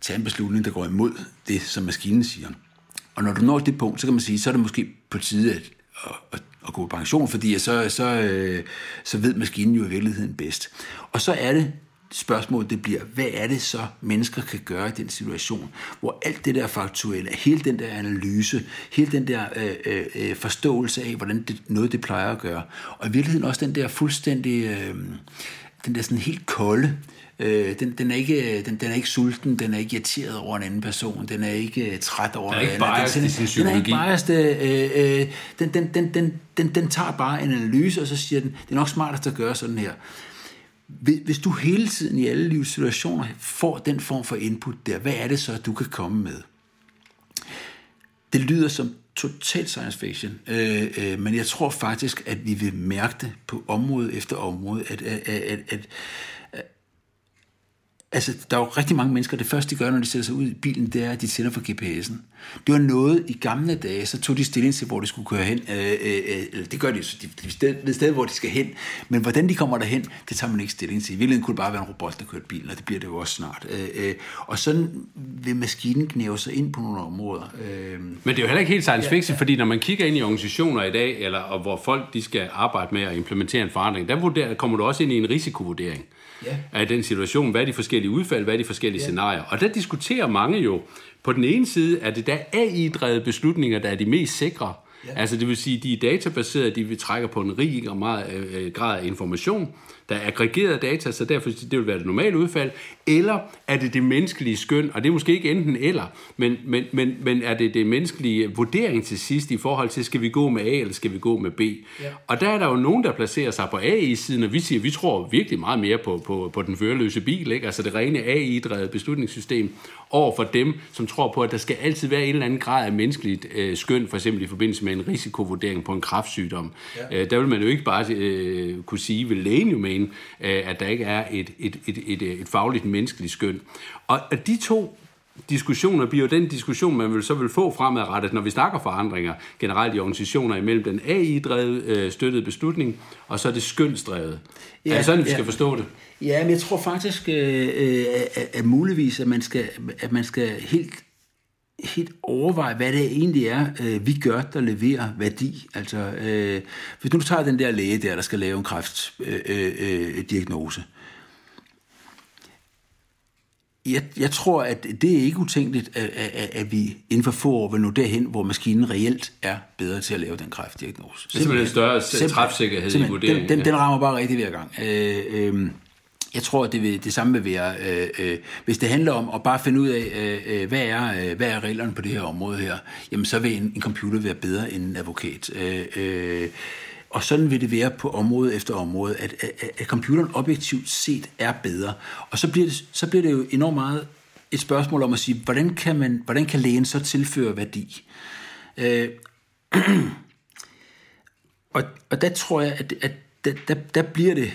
tage en beslutning, der går imod det, som maskinen siger. Og når du når det punkt, så kan man sige, så er det måske på tide at, at, at gå på pension, fordi så, så, øh, så ved maskinen jo i virkeligheden bedst. Og så er det spørgsmål, det bliver, hvad er det så, mennesker kan gøre i den situation, hvor alt det der faktuelle, hele den der analyse, hele den der øh, øh, øh, forståelse af, hvordan det, noget det plejer at gøre, og i virkeligheden også den der fuldstændig, øh, den der sådan helt kolde, Øh, den, den, er ikke, den, den er ikke sulten, den er ikke irriteret over en anden person, den er ikke træt over den er ikke biased den, i sin psykologi. Den er ikke biased, øh, øh, den, den, den, den, den, den tager bare en analyse, og så siger den, det er nok smartest at gøre sådan her. Hvis du hele tiden i alle livssituationer får den form for input der, hvad er det så, du kan komme med? Det lyder som total science fiction, øh, øh, men jeg tror faktisk, at vi vil mærke det på område efter område, at, at, at, at, altså, der er jo rigtig mange mennesker, det første de gør, når de sætter sig ud i bilen, det er, at de tænder for GPS'en. Det var noget, i gamle dage, så tog de stilling til, hvor de skulle køre hen. Øh, øh, øh, det gør de jo, de, de ved sted, hvor de skal hen. Men hvordan de kommer derhen, det tager man ikke stilling til. I virkeligheden kunne det bare være en robot, der kørte bilen, og det bliver det jo også snart. Øh, øh, og sådan vil maskinen knæve sig ind på nogle områder. Øh, Men det er jo heller ikke helt science fiction, ja, ja. fordi når man kigger ind i organisationer i dag, eller og hvor folk de skal arbejde med at implementere en forandring, der vurderer, kommer du også ind i en risikovurdering ja. af den situation. Hvad er de forskellige udfald, hvad er de forskellige ja. scenarier? Og der diskuterer mange jo, på den ene side er det der AI-drevet beslutninger, der er de mest sikre. Ja. Altså det vil sige, de er databaserede, de vil trække på en rig og meget øh, grad af information der er aggregeret data, så derfor det vil være det normale udfald, eller er det det menneskelige skøn, og det er måske ikke enten eller, men, men, men, men er det det menneskelige vurdering til sidst i forhold til, skal vi gå med A, eller skal vi gå med B? Ja. Og der er der jo nogen, der placerer sig på AI-siden, og vi siger, vi tror virkelig meget mere på, på, på den førerløse bil, ikke? altså det rene AI-drevet beslutningssystem, over for dem, som tror på, at der skal altid være en eller anden grad af menneskeligt øh, skøn, for eksempel i forbindelse med en risikovurdering på en kraftsygdom. Ja. Øh, der vil man jo ikke bare øh, kunne sige, vil lægen jo mene, øh, at der ikke er et, et, et, et, et fagligt menneskeligt skøn. Og at de to diskussioner bliver jo den diskussion, man vil så vil få fremadrettet, når vi snakker forandringer generelt i organisationer imellem den AI-drevet øh, støttede beslutning, og så det skønsdrevet. Ja, er det sådan, vi skal ja. forstå det? Ja, men jeg tror faktisk, øh, øh, at, at muligvis, at man skal, at man skal helt helt overveje, hvad det egentlig er, øh, vi gør, der leverer værdi. Altså, øh, hvis du tager den der læge der, der skal lave en kræftdiagnose, øh, øh, jeg, jeg tror, at det er ikke utænkeligt, at, at, at vi inden for få år vil nå derhen, hvor maskinen reelt er bedre til at lave den kræftdiagnose. Det er simpelthen en større træfsikkerhed i vurderingen. Den, den, den rammer bare rigtig hver gang. Øh, øh, jeg tror, det, vil, det samme vil være, øh, øh, hvis det handler om at bare finde ud af, øh, øh, hvad, er, øh, hvad er reglerne på det her område her, jamen så vil en, en computer være bedre end en advokat. Øh, øh, og sådan vil det være på område efter område, at, at, at computeren objektivt set er bedre. Og så bliver, det, så bliver det jo enormt meget et spørgsmål om at sige, hvordan kan, man, hvordan kan lægen så tilføre værdi? Øh, <clears throat> og, og der tror jeg, at, at der, der, der bliver det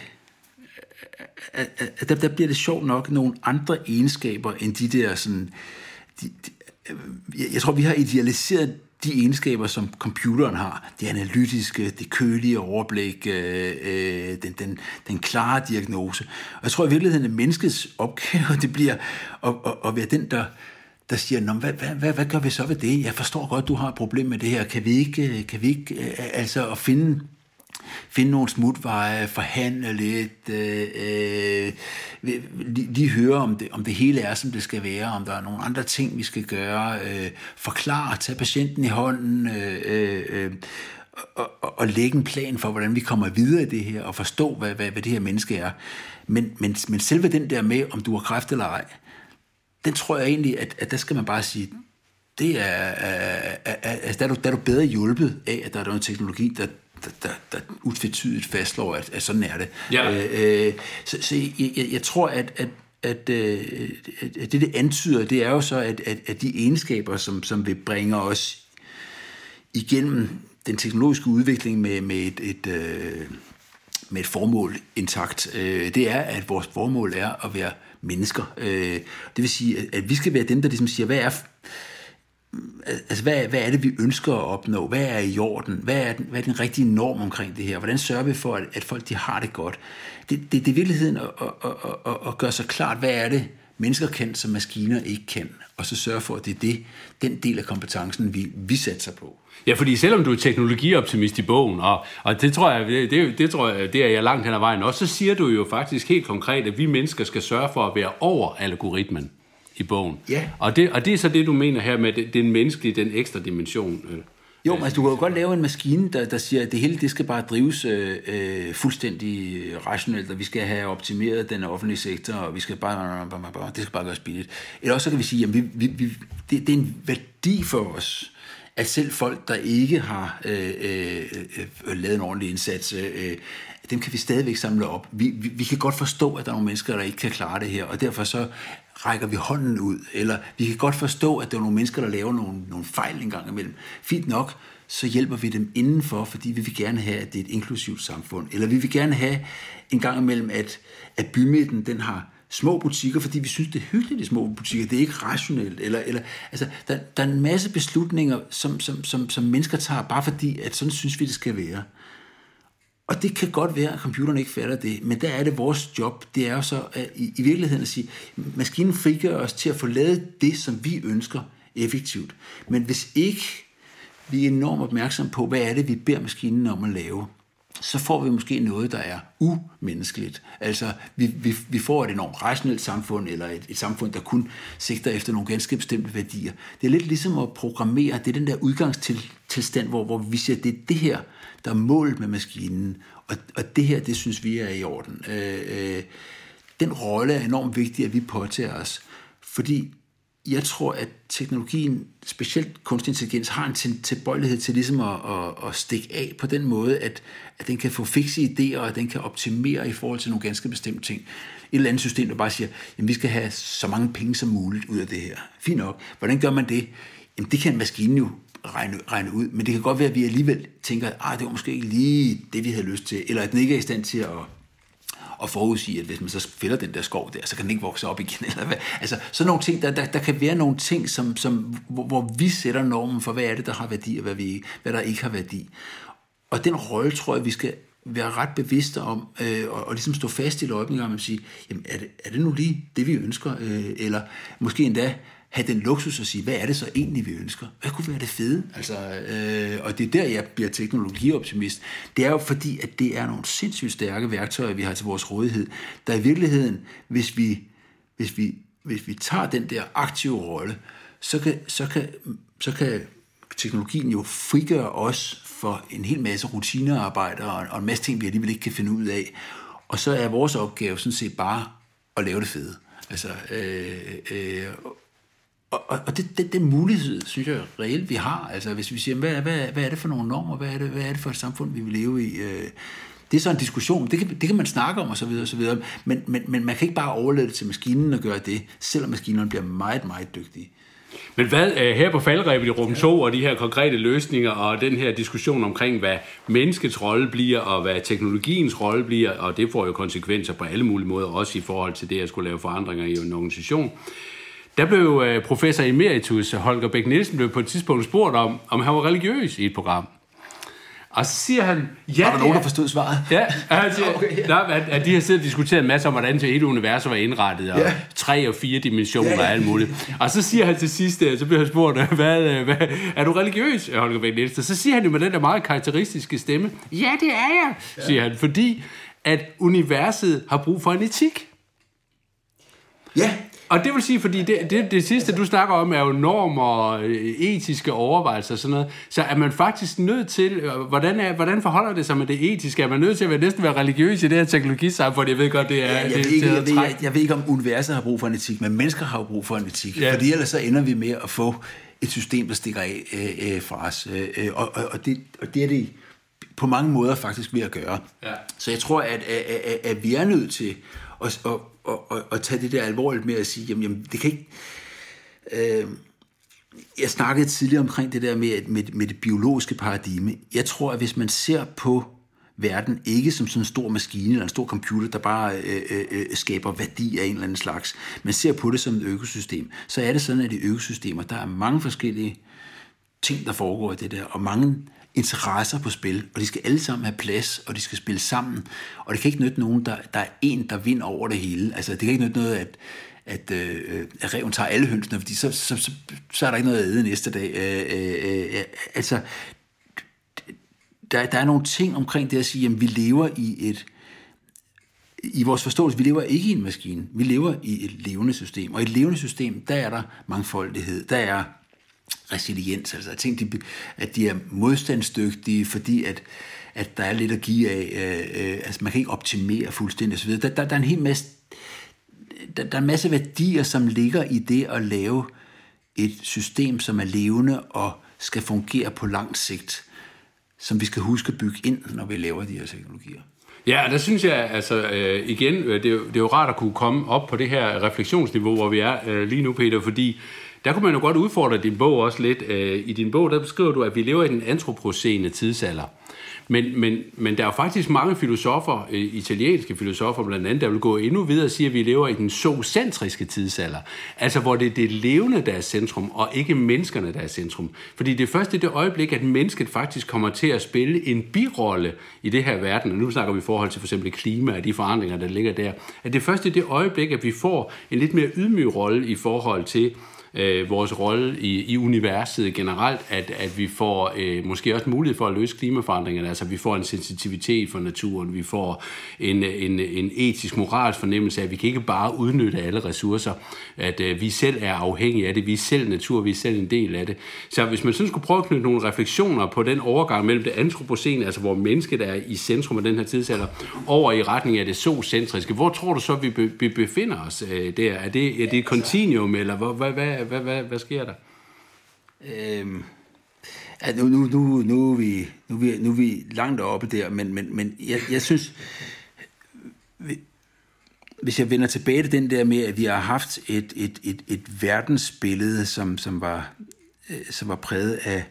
at, der, der bliver det sjovt nok nogle andre egenskaber end de der sådan... De, de, jeg tror, vi har idealiseret de egenskaber, som computeren har. Det analytiske, det kølige overblik, øh, øh, den, den, den klare diagnose. Og jeg tror i virkeligheden, at menneskets opgave, det bliver at, at, at være den, der, der siger, Nå, hvad, hvad, hvad, hvad gør vi så ved det? Jeg forstår godt, du har et problem med det her. Kan vi ikke, øh, kan vi ikke øh, altså at finde finde nogle smutveje, forhandle lidt, øh, øh, lige høre, om det, om det hele er, som det skal være, om der er nogle andre ting, vi skal gøre, øh, forklare, tage patienten i hånden, øh, øh, og, og, og lægge en plan for, hvordan vi kommer videre i det her, og forstå, hvad, hvad, hvad det her menneske er. Men, men, men selve den der med, om du har kræft eller ej, den tror jeg egentlig, at, at der skal man bare sige, det er, er, er, er, der, er du, der er du bedre hjulpet af, at der er noget teknologi, der, der, der, der utvetydigt fastslår, at, at sådan er det. Ja. Øh, øh, så så jeg, jeg, jeg tror, at, at at, øh, at det, det antyder, det er jo så, at, at, at de egenskaber, som, som vil bringe os igennem den teknologiske udvikling med, med et, et, øh, med et formål intakt, øh, det er, at vores formål er at være mennesker. Øh, det vil sige, at, at vi skal være dem, der ligesom siger, hvad er, altså hvad, hvad er det, vi ønsker at opnå? Hvad er i orden? Hvad er den, hvad er den rigtige norm omkring det her? Hvordan sørger vi for, at, at folk de har det godt? Det, det, det er virkeligheden at, at, at, at, at gøre sig klart, hvad er det, mennesker kan, som maskiner ikke kan, og så sørge for, at det er det, den del af kompetencen, vi, vi satser på. Ja, fordi selvom du er teknologioptimist i bogen, og, og det tror jeg, det, det, det tror jeg, det er jeg langt hen ad vejen også, så siger du jo faktisk helt konkret, at vi mennesker skal sørge for at være over algoritmen i bogen. Ja. Og det, og det er så det, du mener her med den menneskelige, den ekstra dimension. øh. Jo, men altså, du kan jo godt lave en maskine, der, der siger, at det hele det skal bare drives øh, øh, fuldstændig rationelt, og vi skal have optimeret den offentlige sektor, og vi skal bare det skal bare gøres billigt. Eller også så kan vi sige, at vi, vi, vi, det, det er en værdi for os, at selv folk, der ikke har øh, øh, øh, lavet en ordentlig indsats, øh, dem kan vi stadigvæk samle op. Vi, vi, vi kan godt forstå, at der er nogle mennesker, der ikke kan klare det her, og derfor så rækker vi hånden ud, eller vi kan godt forstå, at der er nogle mennesker, der laver nogle, nogle fejl en gang imellem. Fint nok, så hjælper vi dem indenfor, fordi vi vil gerne have, at det er et inklusivt samfund. Eller vi vil gerne have en gang imellem, at, at bymidten den har små butikker, fordi vi synes, det er hyggeligt i små butikker. Det er ikke rationelt. Eller, eller, altså, der, der er en masse beslutninger, som, som, som, som mennesker tager, bare fordi, at sådan synes vi, det skal være. Og det kan godt være, at computeren ikke fatter det, men der er det vores job, det er jo så at i, i virkeligheden at sige, maskinen frigør os til at få lavet det, som vi ønsker effektivt. Men hvis ikke vi er enormt opmærksom på, hvad er det, vi beder maskinen om at lave, så får vi måske noget, der er umenneskeligt. Altså, vi, vi, vi får et enormt rationelt samfund, eller et, et samfund, der kun sigter efter nogle ganske bestemte værdier. Det er lidt ligesom at programmere, det er den der udgangstilstand, hvor, hvor vi siger, det er det her, der er målet med maskinen, og, og det her, det synes vi er i orden. Øh, øh, den rolle er enormt vigtig, at vi påtager os, fordi jeg tror, at teknologien, specielt kunstig intelligens, har en tilbøjelighed til ligesom at, at, at stikke af på den måde, at, at den kan få fikse idéer, og at den kan optimere i forhold til nogle ganske bestemte ting. Et eller andet system, der bare siger, at vi skal have så mange penge som muligt ud af det her. Fint nok. Hvordan gør man det? Jamen, det kan maskinen jo regne, regne ud, men det kan godt være, at vi alligevel tænker, at det var måske ikke lige det, vi havde lyst til, eller at den ikke er i stand til at og forudsige, at hvis man så fælder den der skov der, så kan den ikke vokse op igen. <laughs> Eller hvad. Altså sådan nogle ting, der, der, der kan være nogle ting, som, som, hvor, hvor vi sætter normen for, hvad er det, der har værdi, og hvad, vi, hvad der ikke har værdi. Og den rolle tror jeg, vi skal være ret bevidste om, øh, og, og ligesom stå fast i løbningen, og man sige, jamen er det, er det nu lige det, vi ønsker? Øh, eller måske endda have den luksus at sige, hvad er det så egentlig, vi ønsker? Hvad kunne være det fede? Altså, øh, og det er der, jeg bliver teknologioptimist. Det er jo fordi, at det er nogle sindssygt stærke værktøjer, vi har til vores rådighed, der i virkeligheden, hvis vi, hvis vi, hvis vi tager den der aktive rolle, så kan, så kan, så kan teknologien jo frigøre os for en hel masse rutinearbejder og, og en masse ting, vi alligevel ikke kan finde ud af. Og så er vores opgave sådan set bare at lave det fede. Altså, øh, øh, og, og det, det, den mulighed, synes jeg reelt, vi har. Altså, hvis vi siger, hvad, hvad, hvad er det for nogle normer? Hvad er det, hvad er det for et samfund, vi vil leve i? Øh, det er så en diskussion. Det kan, det kan man snakke om, og så videre, og så videre. Men, men, men man kan ikke bare overlade det til maskinen og gøre det, selvom maskinerne bliver meget, meget dygtige. Men hvad øh, her på faldrebet i rum 2 og de her konkrete løsninger og den her diskussion omkring, hvad menneskets rolle bliver og hvad teknologiens rolle bliver, og det får jo konsekvenser på alle mulige måder, også i forhold til det at skulle lave forandringer i en organisation. Der blev øh, professor emeritus Holger Bæk Nielsen blev på et tidspunkt spurgt om, om han var religiøs i et program. Og så siger han... Ja, var der nogen, der forstod svaret? Ja, han <laughs> siger, okay, ja. Nej, at, at de har siddet og diskuteret en masse om, hvordan til et univers var indrettet, og ja. tre og fire dimensioner ja, ja. og alt muligt. Og så siger han til sidst, så bliver han spurgt, hvad, hvad, er du religiøs, Holger Bæk Nielsen? Så siger han jo med den der meget karakteristiske stemme, ja, det er jeg, ja. siger han, fordi at universet har brug for en etik. Ja, og det vil sige, fordi det, det, det sidste, du snakker om, er jo normer og øh, etiske overvejelser og sådan noget. Så er man faktisk nødt til, øh, hvordan, er, hvordan forholder det sig med det etiske? Er man nødt til at være, næsten være religiøs i det her teknologisamfund? Jeg ved godt, det er... Ja, jeg, det, ved ikke, jeg, ved, jeg, jeg ved ikke, om universet har brug for en etik, men mennesker har jo brug for en etik. Ja. Fordi ellers så ender vi med at få et system, der stikker af øh, øh, fra os. Øh, og, og, og, det, og det er det på mange måder faktisk ved at gøre. Ja. Så jeg tror, at, at, at, at vi er nødt til at, at, og, og, og tage det der alvorligt med at sige, jamen, jamen det kan ikke... Øh, jeg snakkede tidligere omkring det der med, med, med det biologiske paradigme. Jeg tror, at hvis man ser på verden ikke som sådan en stor maskine eller en stor computer, der bare øh, øh, øh, skaber værdi af en eller anden slags, men ser på det som et økosystem, så er det sådan, at i økosystemer, der er mange forskellige ting, der foregår i det der, og mange interesser på spil, og de skal alle sammen have plads, og de skal spille sammen, og det kan ikke nytte nogen, der, der er en, der vinder over det hele. Altså, det kan ikke nytte noget, at, at, øh, at reven tager alle hønsene, fordi så, så, så, så er der ikke noget at æde næste dag. Øh, øh, øh, øh altså, der, der er nogle ting omkring det at sige, at vi lever i et i vores forståelse, vi lever ikke i en maskine, vi lever i et levende system, og i et levende system, der er der mangfoldighed, der er resiliens, altså ting, de, at de er modstandsdygtige, fordi at, at der er lidt at give af, øh, øh, altså man kan ikke optimere fuldstændig osv. Der, der, der er en hel masse, der, der er en masse værdier, som ligger i det at lave et system, som er levende og skal fungere på lang sigt, som vi skal huske at bygge ind, når vi laver de her teknologier. Ja, der synes jeg, altså øh, igen, øh, det er, det er jo rart at kunne komme op på det her refleksionsniveau, hvor vi er øh, lige nu, Peter, fordi der kunne man jo godt udfordre din bog også lidt. Øh, I din bog, der beskriver du, at vi lever i den antropocene tidsalder. Men, men, men der er jo faktisk mange filosofer, øh, italienske filosofer blandt andet, der vil gå endnu videre og sige, at vi lever i den zoocentriske tidsalder. Altså hvor det er det levende, der er centrum, og ikke menneskerne, der er centrum. Fordi det er først i det øjeblik, at mennesket faktisk kommer til at spille en birolle i det her verden, og nu snakker vi i forhold til for eksempel klima og de forandringer, der ligger der, at det er først i det øjeblik, at vi får en lidt mere ydmyg rolle i forhold til øh, vores rolle i, i universet generelt, at, at vi får øh, måske også mulighed for at løse klimaforandringerne, altså vi får en sensitivitet for naturen, vi får en, en, en etisk moralsk fornemmelse af, at vi kan ikke bare udnytte alle ressourcer, at øh, vi selv er afhængige af det, vi er selv natur, vi er selv en del af det. Så hvis man sådan skulle prøve at knytte nogle refleksioner på den overgang mellem det antropocene, altså hvor mennesket er i centrum af den her tidsalder, over i retning af det zoocentriske, hvor tror du så, vi, be, vi befinder os øh, der? Er det, er det et kontinuum, eller hvad, hvad, hvad, hvad, hvad, hvad sker der? Øhm, ja, nu, nu, nu, nu, er vi, nu, er vi, nu er vi langt oppe der, men, men, men jeg, jeg synes, hvis jeg vender tilbage til den der med, at vi har haft et, et, et, et verdensbillede, som, som, var, øh, som var præget af,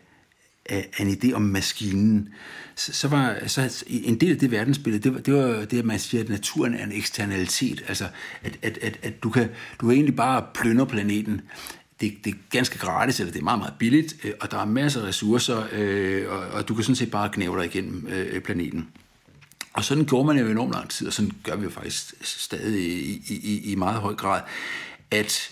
af, af en idé om maskinen, så, så var så en del af det verdensbillede, det var, det var det, at man siger, at naturen er en eksternalitet, altså at, at, at, at du, kan, du kan egentlig bare plyndre planeten det, det er ganske gratis, eller det er meget, meget billigt, øh, og der er masser af ressourcer, øh, og, og du kan sådan set bare knæve dig igennem øh, øh planeten. Og sådan gjorde man jo i enormt lang tid, og sådan gør vi jo faktisk stadig i, i, i meget høj grad, at,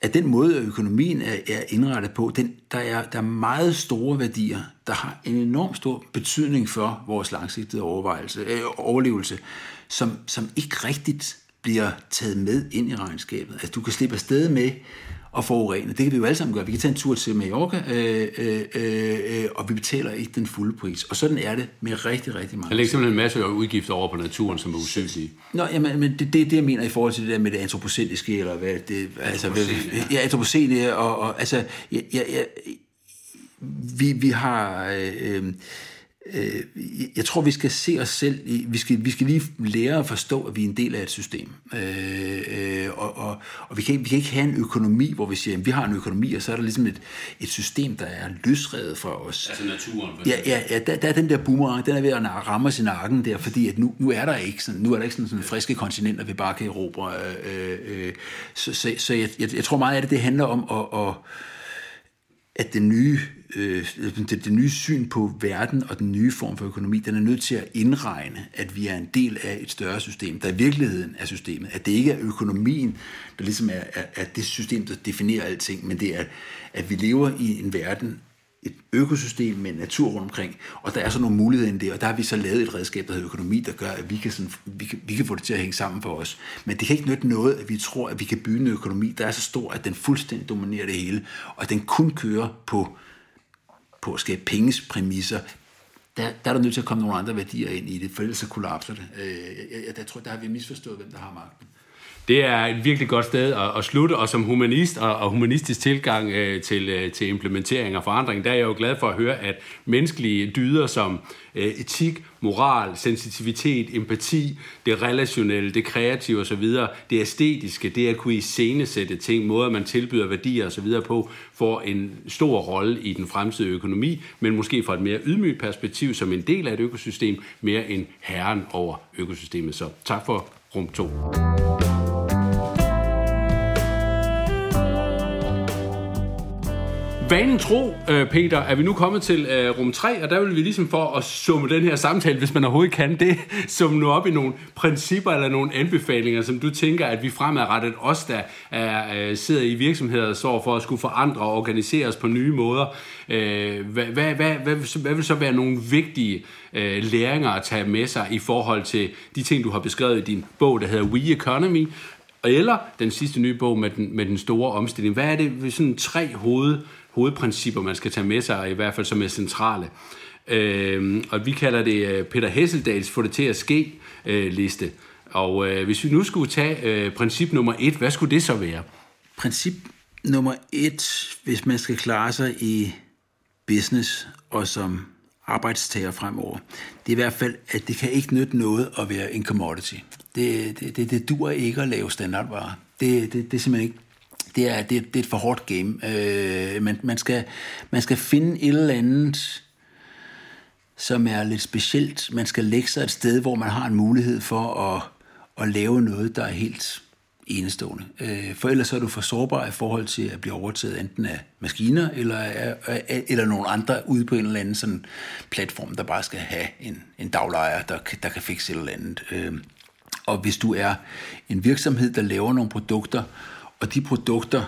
at den måde, økonomien er, er indrettet på, den, der, er, der er meget store værdier, der har en enorm stor betydning for vores langsigtede overvejelse, øh, overlevelse, som, som ikke rigtigt bliver taget med ind i regnskabet. Altså du kan slippe afsted med og forurene. Det kan vi jo alle sammen gøre. Vi kan tage en tur til Mallorca, øh, øh, øh, og vi betaler ikke den fulde pris. Og sådan er det med rigtig, rigtig mange. Der ligger simpelthen en masse udgifter over på naturen, som er usynlige. Nå, jamen, men det, det er det, jeg mener i forhold til det der med det antropocentiske, eller hvad det... Altså, ja, antropocene, og, og altså, ja, ja, ja, vi, vi har... Øh, øh, jeg tror, vi skal se os selv, vi skal, vi skal lige lære at forstå, at vi er en del af et system. Øh, øh, og og, og vi, kan, vi kan ikke have en økonomi, hvor vi siger, at vi har en økonomi, og så er der ligesom et, et system, der er løsredet fra os. Altså naturen. Ja, ja, ja der, der er den der boomerang, den er ved at ramme sin nakken der, fordi at nu, nu er der ikke sådan, nu er der ikke sådan, sådan friske kontinenter, vi bare kan erobre. Øh, øh, så så, så jeg, jeg, jeg tror meget af det, det handler om at, at at det nye, øh, det, det nye syn på verden og den nye form for økonomi, den er nødt til at indregne, at vi er en del af et større system, der i virkeligheden er systemet. At det ikke er økonomien, der ligesom er, er, er det system, der definerer alting, men det er, at vi lever i en verden et økosystem med natur rundt omkring, og der er så nogle muligheder i det, og der har vi så lavet et redskab, der hedder økonomi, der gør, at vi kan, sådan, vi, kan, vi kan få det til at hænge sammen for os. Men det kan ikke nytte noget, at vi tror, at vi kan bygge en økonomi, der er så stor, at den fuldstændig dominerer det hele, og at den kun kører på, på at skabe penges præmisser. Der, der er der nødt til at komme nogle andre værdier ind i det, for ellers så kollapser det. Øh, jeg, jeg, jeg tror, der har vi misforstået, hvem der har magten. Det er et virkelig godt sted at, at slutte, og som humanist og, og humanistisk tilgang øh, til, øh, til implementering og forandring, der er jeg jo glad for at høre, at menneskelige dyder som øh, etik, moral, sensitivitet, empati, det relationelle, det kreative osv., det æstetiske, det at kunne iscenesætte ting, måder man tilbyder værdier osv. på, får en stor rolle i den fremtidige økonomi, men måske fra et mere ydmygt perspektiv som en del af et økosystem, mere end herren over økosystemet. Så tak for rum 2. Vanen tro, øh, Peter, er vi nu kommet til uh, rum 3, og der vil vi ligesom for at summe den her samtale, hvis man overhovedet kan det, <laughs> summe nu op i nogle principper eller nogle anbefalinger, som du tænker, at vi fremadrettet os, der er, uh, sidder i virksomheder, så for at skulle forandre og organisere os på nye måder. Uh, hvad, hvad, hvad, hvad, hvad vil så være nogle vigtige uh, læringer at tage med sig i forhold til de ting, du har beskrevet i din bog, der hedder We Economy, eller den sidste nye bog med den, med den store omstilling. Hvad er det sådan tre hoved hovedprincipper, man skal tage med sig, i hvert fald som er centrale. Øh, og vi kalder det øh, Peter Hesseldals Få det til at ske øh, liste. Og øh, hvis vi nu skulle tage øh, princip nummer et, hvad skulle det så være? Princip nummer et, hvis man skal klare sig i business og som arbejdstager fremover, det er i hvert fald, at det kan ikke nytte noget at være en commodity. Det, det, det, det dur ikke at lave standardvarer. Det, det, det er simpelthen ikke det er, det, det er et for hårdt game. Øh, man, man, skal, man skal finde et eller andet, som er lidt specielt. Man skal lægge sig et sted, hvor man har en mulighed for at, at lave noget, der er helt enestående. Øh, for ellers er du for sårbar i forhold til at blive overtaget enten af maskiner, eller, eller nogle andre ude på en eller anden sådan platform, der bare skal have en, en daglejer, der, der kan fikse et eller andet. Øh, og hvis du er en virksomhed, der laver nogle produkter, og de produkter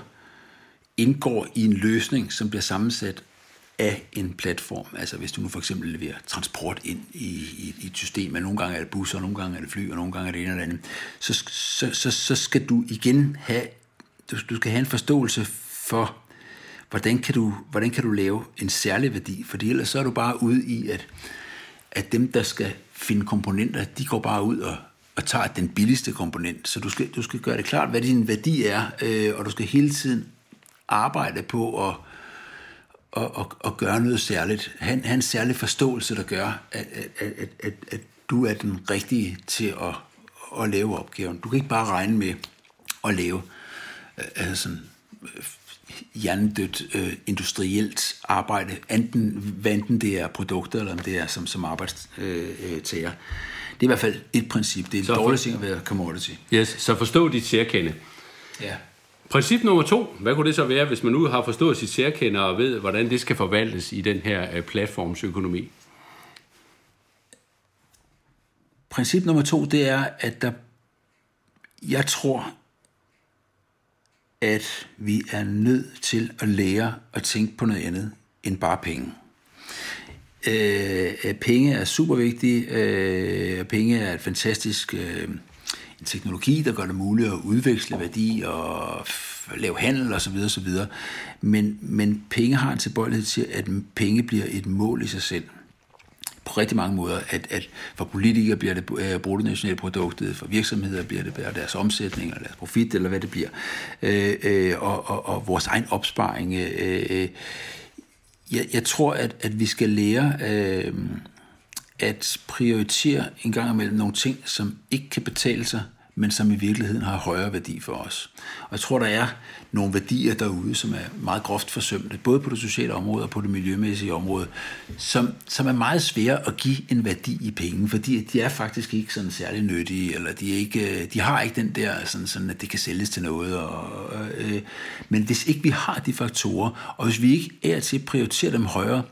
indgår i en løsning, som bliver sammensat af en platform. Altså hvis du nu for eksempel leverer transport ind i, i, i et system, og nogle gange er det busser, og nogle gange er det fly, og nogle gange er det en eller andet, så, så, så, så skal du igen have, du, du skal have en forståelse for, hvordan kan, du, hvordan kan du lave en særlig værdi, fordi ellers så er du bare ude i, at, at dem, der skal finde komponenter, de går bare ud og og tager den billigste komponent. Så du skal, du skal gøre det klart, hvad din værdi er, øh, og du skal hele tiden arbejde på at, at, at, at gøre noget særligt. Han, han en særlig forståelse, der gør, at, at, at, at, at du er den rigtige til at, at lave opgaven. Du kan ikke bare regne med at lave øh, altså sådan, øh, hjernedødt øh, industrielt arbejde, enten, hvad enten det er produkter, eller om det er som, som arbejdstager. Øh, det er i hvert fald et princip. Det er en dårlig ting at være commodity. Yes, så forstå dit særkende. Ja. Princip nummer to, hvad kunne det så være, hvis man nu har forstået sit særkende og ved, hvordan det skal forvaltes i den her øh, platformsøkonomi? Princip nummer to, det er, at der, jeg tror, at vi er nødt til at lære at tænke på noget andet end bare penge. Øh, penge er super vigtige. Øh, penge er et fantastisk øh, en teknologi, der gør det muligt at udveksle værdi og lave handel osv. osv. Men, men penge har en tilbøjelighed til, at penge bliver et mål i sig selv på rigtig mange måder, at, at for politikere bliver det uh, bruttonationalproduktet, for virksomheder bliver det bare deres omsætning, eller deres profit, eller hvad det bliver, øh, øh, og, og, og vores egen opsparing. Øh, øh, jeg, jeg tror, at, at vi skal lære øh, at prioritere en gang imellem nogle ting, som ikke kan betale sig, men som i virkeligheden har højere værdi for os. Og jeg tror, der er nogle værdier derude, som er meget groft forsømte, både på det sociale område og på det miljømæssige område, som, som er meget svære at give en værdi i penge, fordi de er faktisk ikke sådan særlig nyttige, eller de, er ikke, de har ikke den der, sådan, sådan at det kan sælges til noget. Og, øh, men hvis ikke vi har de faktorer, og hvis vi ikke er til at prioritere dem højere,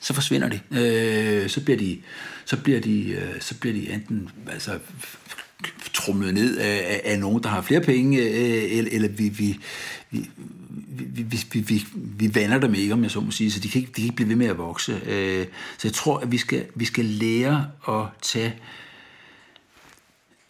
så forsvinder de. Øh, så bliver de, så bliver de, øh, så bliver de enten altså, trumlet ned af, af nogen, der har flere penge, øh, eller, eller vi, vi, vi, vi, vi, vi, vi, vi vander dem ikke, om jeg så må sige, så de kan ikke, de kan ikke blive ved med at vokse. Øh, så jeg tror, at vi skal, vi skal lære at tage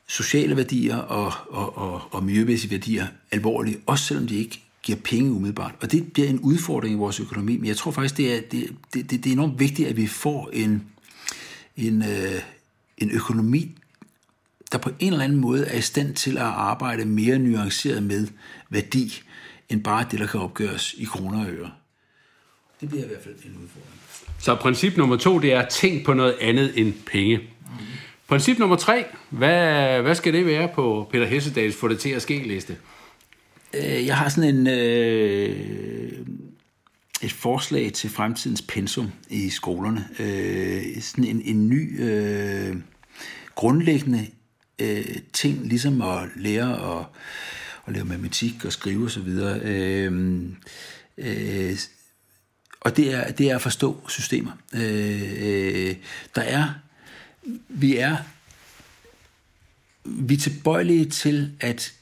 sociale værdier og, og, og, og miljømæssige værdier alvorligt, også selvom de ikke giver penge umiddelbart. Og det bliver en udfordring i vores økonomi, men jeg tror faktisk, det er, det, det, det er enormt vigtigt, at vi får en, en, øh, en økonomi, der på en eller anden måde er i stand til at arbejde mere nuanceret med værdi, end bare det, der kan opgøres i kroner og øre. Det bliver i hvert fald en udfordring. Så princip nummer to, det er tænk på noget andet end penge. Mm. Princip nummer tre, hvad, hvad skal det være på Peter Hessedals få det til at ske liste? Øh, jeg har sådan en, øh, et forslag til fremtidens pensum i skolerne. Øh, sådan en, en ny øh, grundlæggende øh, ting, ligesom at lære at, at lave matematik og skrive osv. Øh, øh, og det er, det er at forstå systemer. Øh, øh, der er, vi er, vi er tilbøjelige til at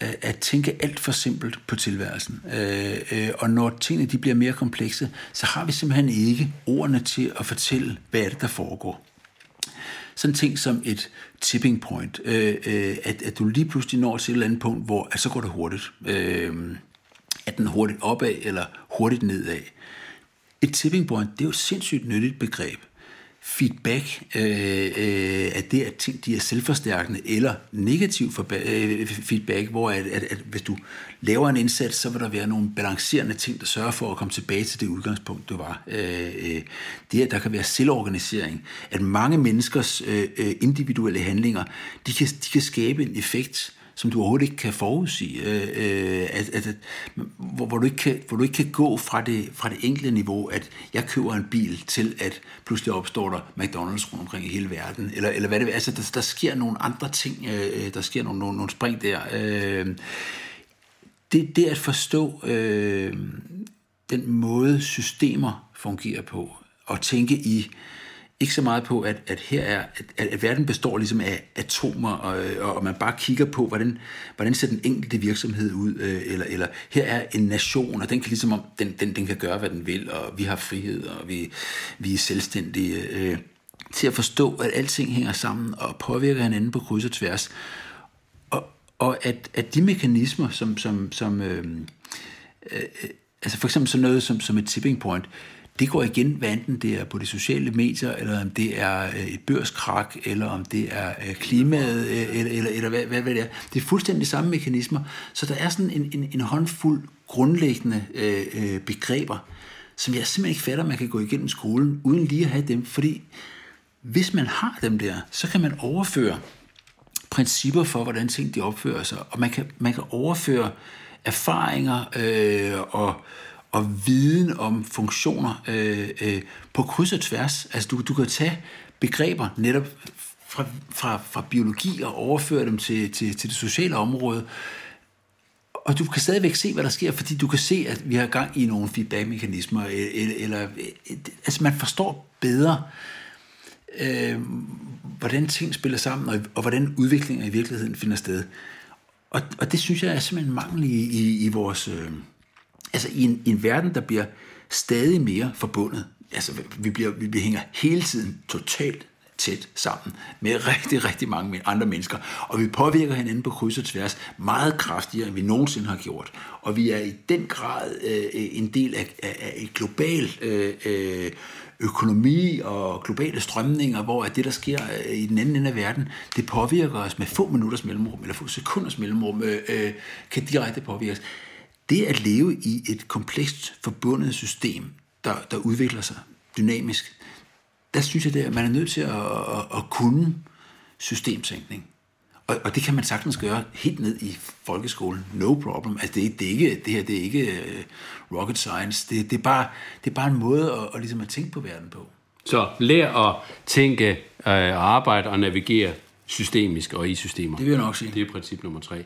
at tænke alt for simpelt på tilværelsen. Øh, øh, og når tingene de bliver mere komplekse, så har vi simpelthen ikke ordene til at fortælle, hvad er det, der foregår. Sådan ting som et tipping point, øh, øh, at, at du lige pludselig når til et eller andet punkt, hvor at så går det hurtigt. Øh, at den hurtigt opad eller hurtigt nedad. Et tipping point, det er jo et sindssygt nyttigt begreb feedback, øh, øh, at det er ting de er selvforstærkende, eller negativ øh, feedback, hvor at, at, at hvis du laver en indsats, så vil der være nogle balancerende ting, der sørger for at komme tilbage til det udgangspunkt, du var. Øh, øh det at der kan være selvorganisering, at mange menneskers øh, øh, individuelle handlinger, de kan, de kan skabe en effekt, som du overhovedet ikke kan forudsige, øh, øh, at, at, at, hvor, hvor, du ikke kan, hvor du ikke kan gå fra det, fra det enkelte niveau, at jeg køber en bil, til at pludselig opstår der McDonald's rundt omkring i hele verden, eller, eller hvad det er. Altså, der, der sker nogle andre ting, øh, øh, der sker nogle, nogle, nogle spring der. Øh, det, det at forstå øh, den måde, systemer fungerer på, og tænke i ikke så meget på, at, at her er, at, at verden består ligesom af atomer, og, øh, og man bare kigger på, hvordan, hvordan ser den enkelte virksomhed ud, øh, eller, eller her er en nation, og den kan ligesom, den, den, den kan gøre, hvad den vil, og vi har frihed, og vi, vi er selvstændige, øh, til at forstå, at alting hænger sammen og påvirker hinanden på kryds og tværs, og, og at, at de mekanismer, som, som, som øh, øh, altså for eksempel sådan noget som, som et tipping point, det går igen, hvad enten det er på de sociale medier, eller om det er øh, et børskrak, eller om det er øh, klimaet, øh, eller, eller, eller hvad, hvad, hvad det er. Det er fuldstændig samme mekanismer. Så der er sådan en, en, en håndfuld grundlæggende øh, begreber, som jeg simpelthen ikke fatter, man kan gå igennem skolen, uden lige at have dem. Fordi hvis man har dem der, så kan man overføre principper for, hvordan ting de opfører sig, og man kan, man kan overføre erfaringer øh, og og viden om funktioner øh, øh, på kryds og tværs. Altså du, du kan tage begreber netop fra, fra, fra biologi og overføre dem til, til, til det sociale område, og du kan stadigvæk se, hvad der sker, fordi du kan se, at vi har gang i nogle feedback-mekanismer, øh, øh, eller, øh, eller altså man forstår bedre, øh, hvordan ting spiller sammen, og, og hvordan udviklingen i virkeligheden finder sted. Og, og det synes jeg er simpelthen en mangel i, i, i vores... Øh, altså i en, i en verden, der bliver stadig mere forbundet. Altså vi, bliver, vi hænger hele tiden totalt tæt sammen med <laughs> rigtig, rigtig mange andre mennesker. Og vi påvirker hinanden på kryds og tværs meget kraftigere, end vi nogensinde har gjort. Og vi er i den grad øh, en del af, af, af et globalt øh, øh, økonomi og globale strømninger, hvor at det, der sker øh, i den anden ende af verden, det påvirker os med få minutters mellemrum, eller få sekunders mellemrum, øh, øh kan direkte påvirke os det at leve i et komplekst forbundet system, der, der udvikler sig dynamisk, der synes jeg, at man er nødt til at, at, at kunne systemtænkning. Og, og det kan man sagtens gøre helt ned i folkeskolen. No problem. Altså det, det, er ikke, det her det er ikke uh, rocket science. Det, det, er bare, det er bare en måde at, at, ligesom at tænke på verden på. Så lær at tænke, øh, arbejde og navigere systemisk og i systemer. Det vil jeg nok sige. Det er princip nummer tre.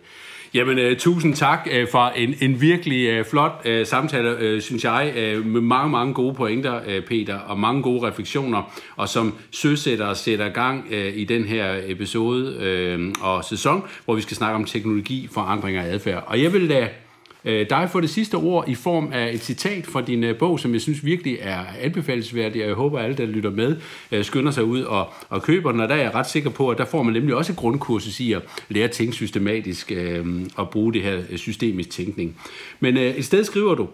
Jamen, uh, tusind tak uh, for en, en virkelig uh, flot uh, samtale, uh, synes jeg, uh, med mange, mange gode pointer, uh, Peter, og mange gode refleksioner, og som søsætter og sætter gang uh, i den her episode uh, og sæson, hvor vi skal snakke om teknologi, forandringer og adfærd. Og jeg vil da uh, øh, dig for det sidste ord i form af et citat fra din øh, bog, som jeg synes virkelig er anbefalesværdigt, og jeg håber, at alle, der lytter med, øh, skynder sig ud og, og køber den, og der er jeg ret sikker på, at der får man nemlig også et grundkursus i at lære at tænke systematisk øh, og bruge det her øh, systemisk tænkning. Men øh, et sted skriver du,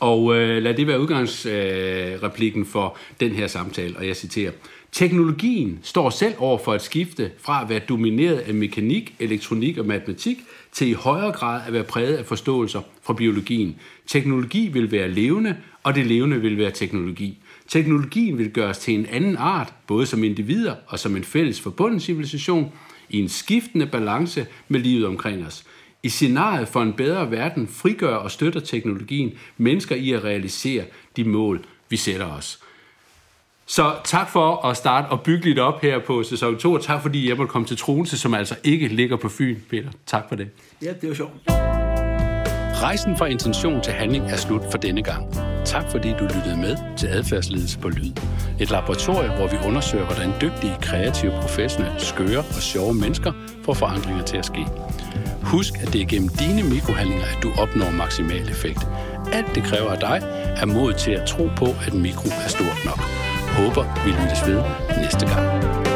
Og øh, lad det være udgangsreplikken øh, for den her samtale, og jeg citerer. Teknologien står selv over for at skifte fra at være domineret af mekanik, elektronik og matematik, til i højere grad at være præget af forståelser fra biologien. Teknologi vil være levende, og det levende vil være teknologi. Teknologien vil gøres til en anden art, både som individer og som en fælles forbundet civilisation, i en skiftende balance med livet omkring os. I scenariet for en bedre verden frigør og støtter teknologien mennesker i at realisere de mål, vi sætter os. Så tak for at starte og bygge lidt op her på sæson 2, og tak fordi jeg måtte komme til Troense, som altså ikke ligger på Fyn, Peter. Tak for det. Ja, det var sjovt. Rejsen fra intention til handling er slut for denne gang. Tak fordi du lyttede med til Adfærdsledelse på Lyd. Et laboratorium, hvor vi undersøger, hvordan dygtige, kreative, professionelle, skøre og sjove mennesker får forandringer til at ske. Husk, at det er gennem dine mikrohandlinger, at du opnår maksimal effekt. Alt det kræver af dig er mod til at tro på, at mikro er stort nok. Håber, vi lyttes ved næste gang.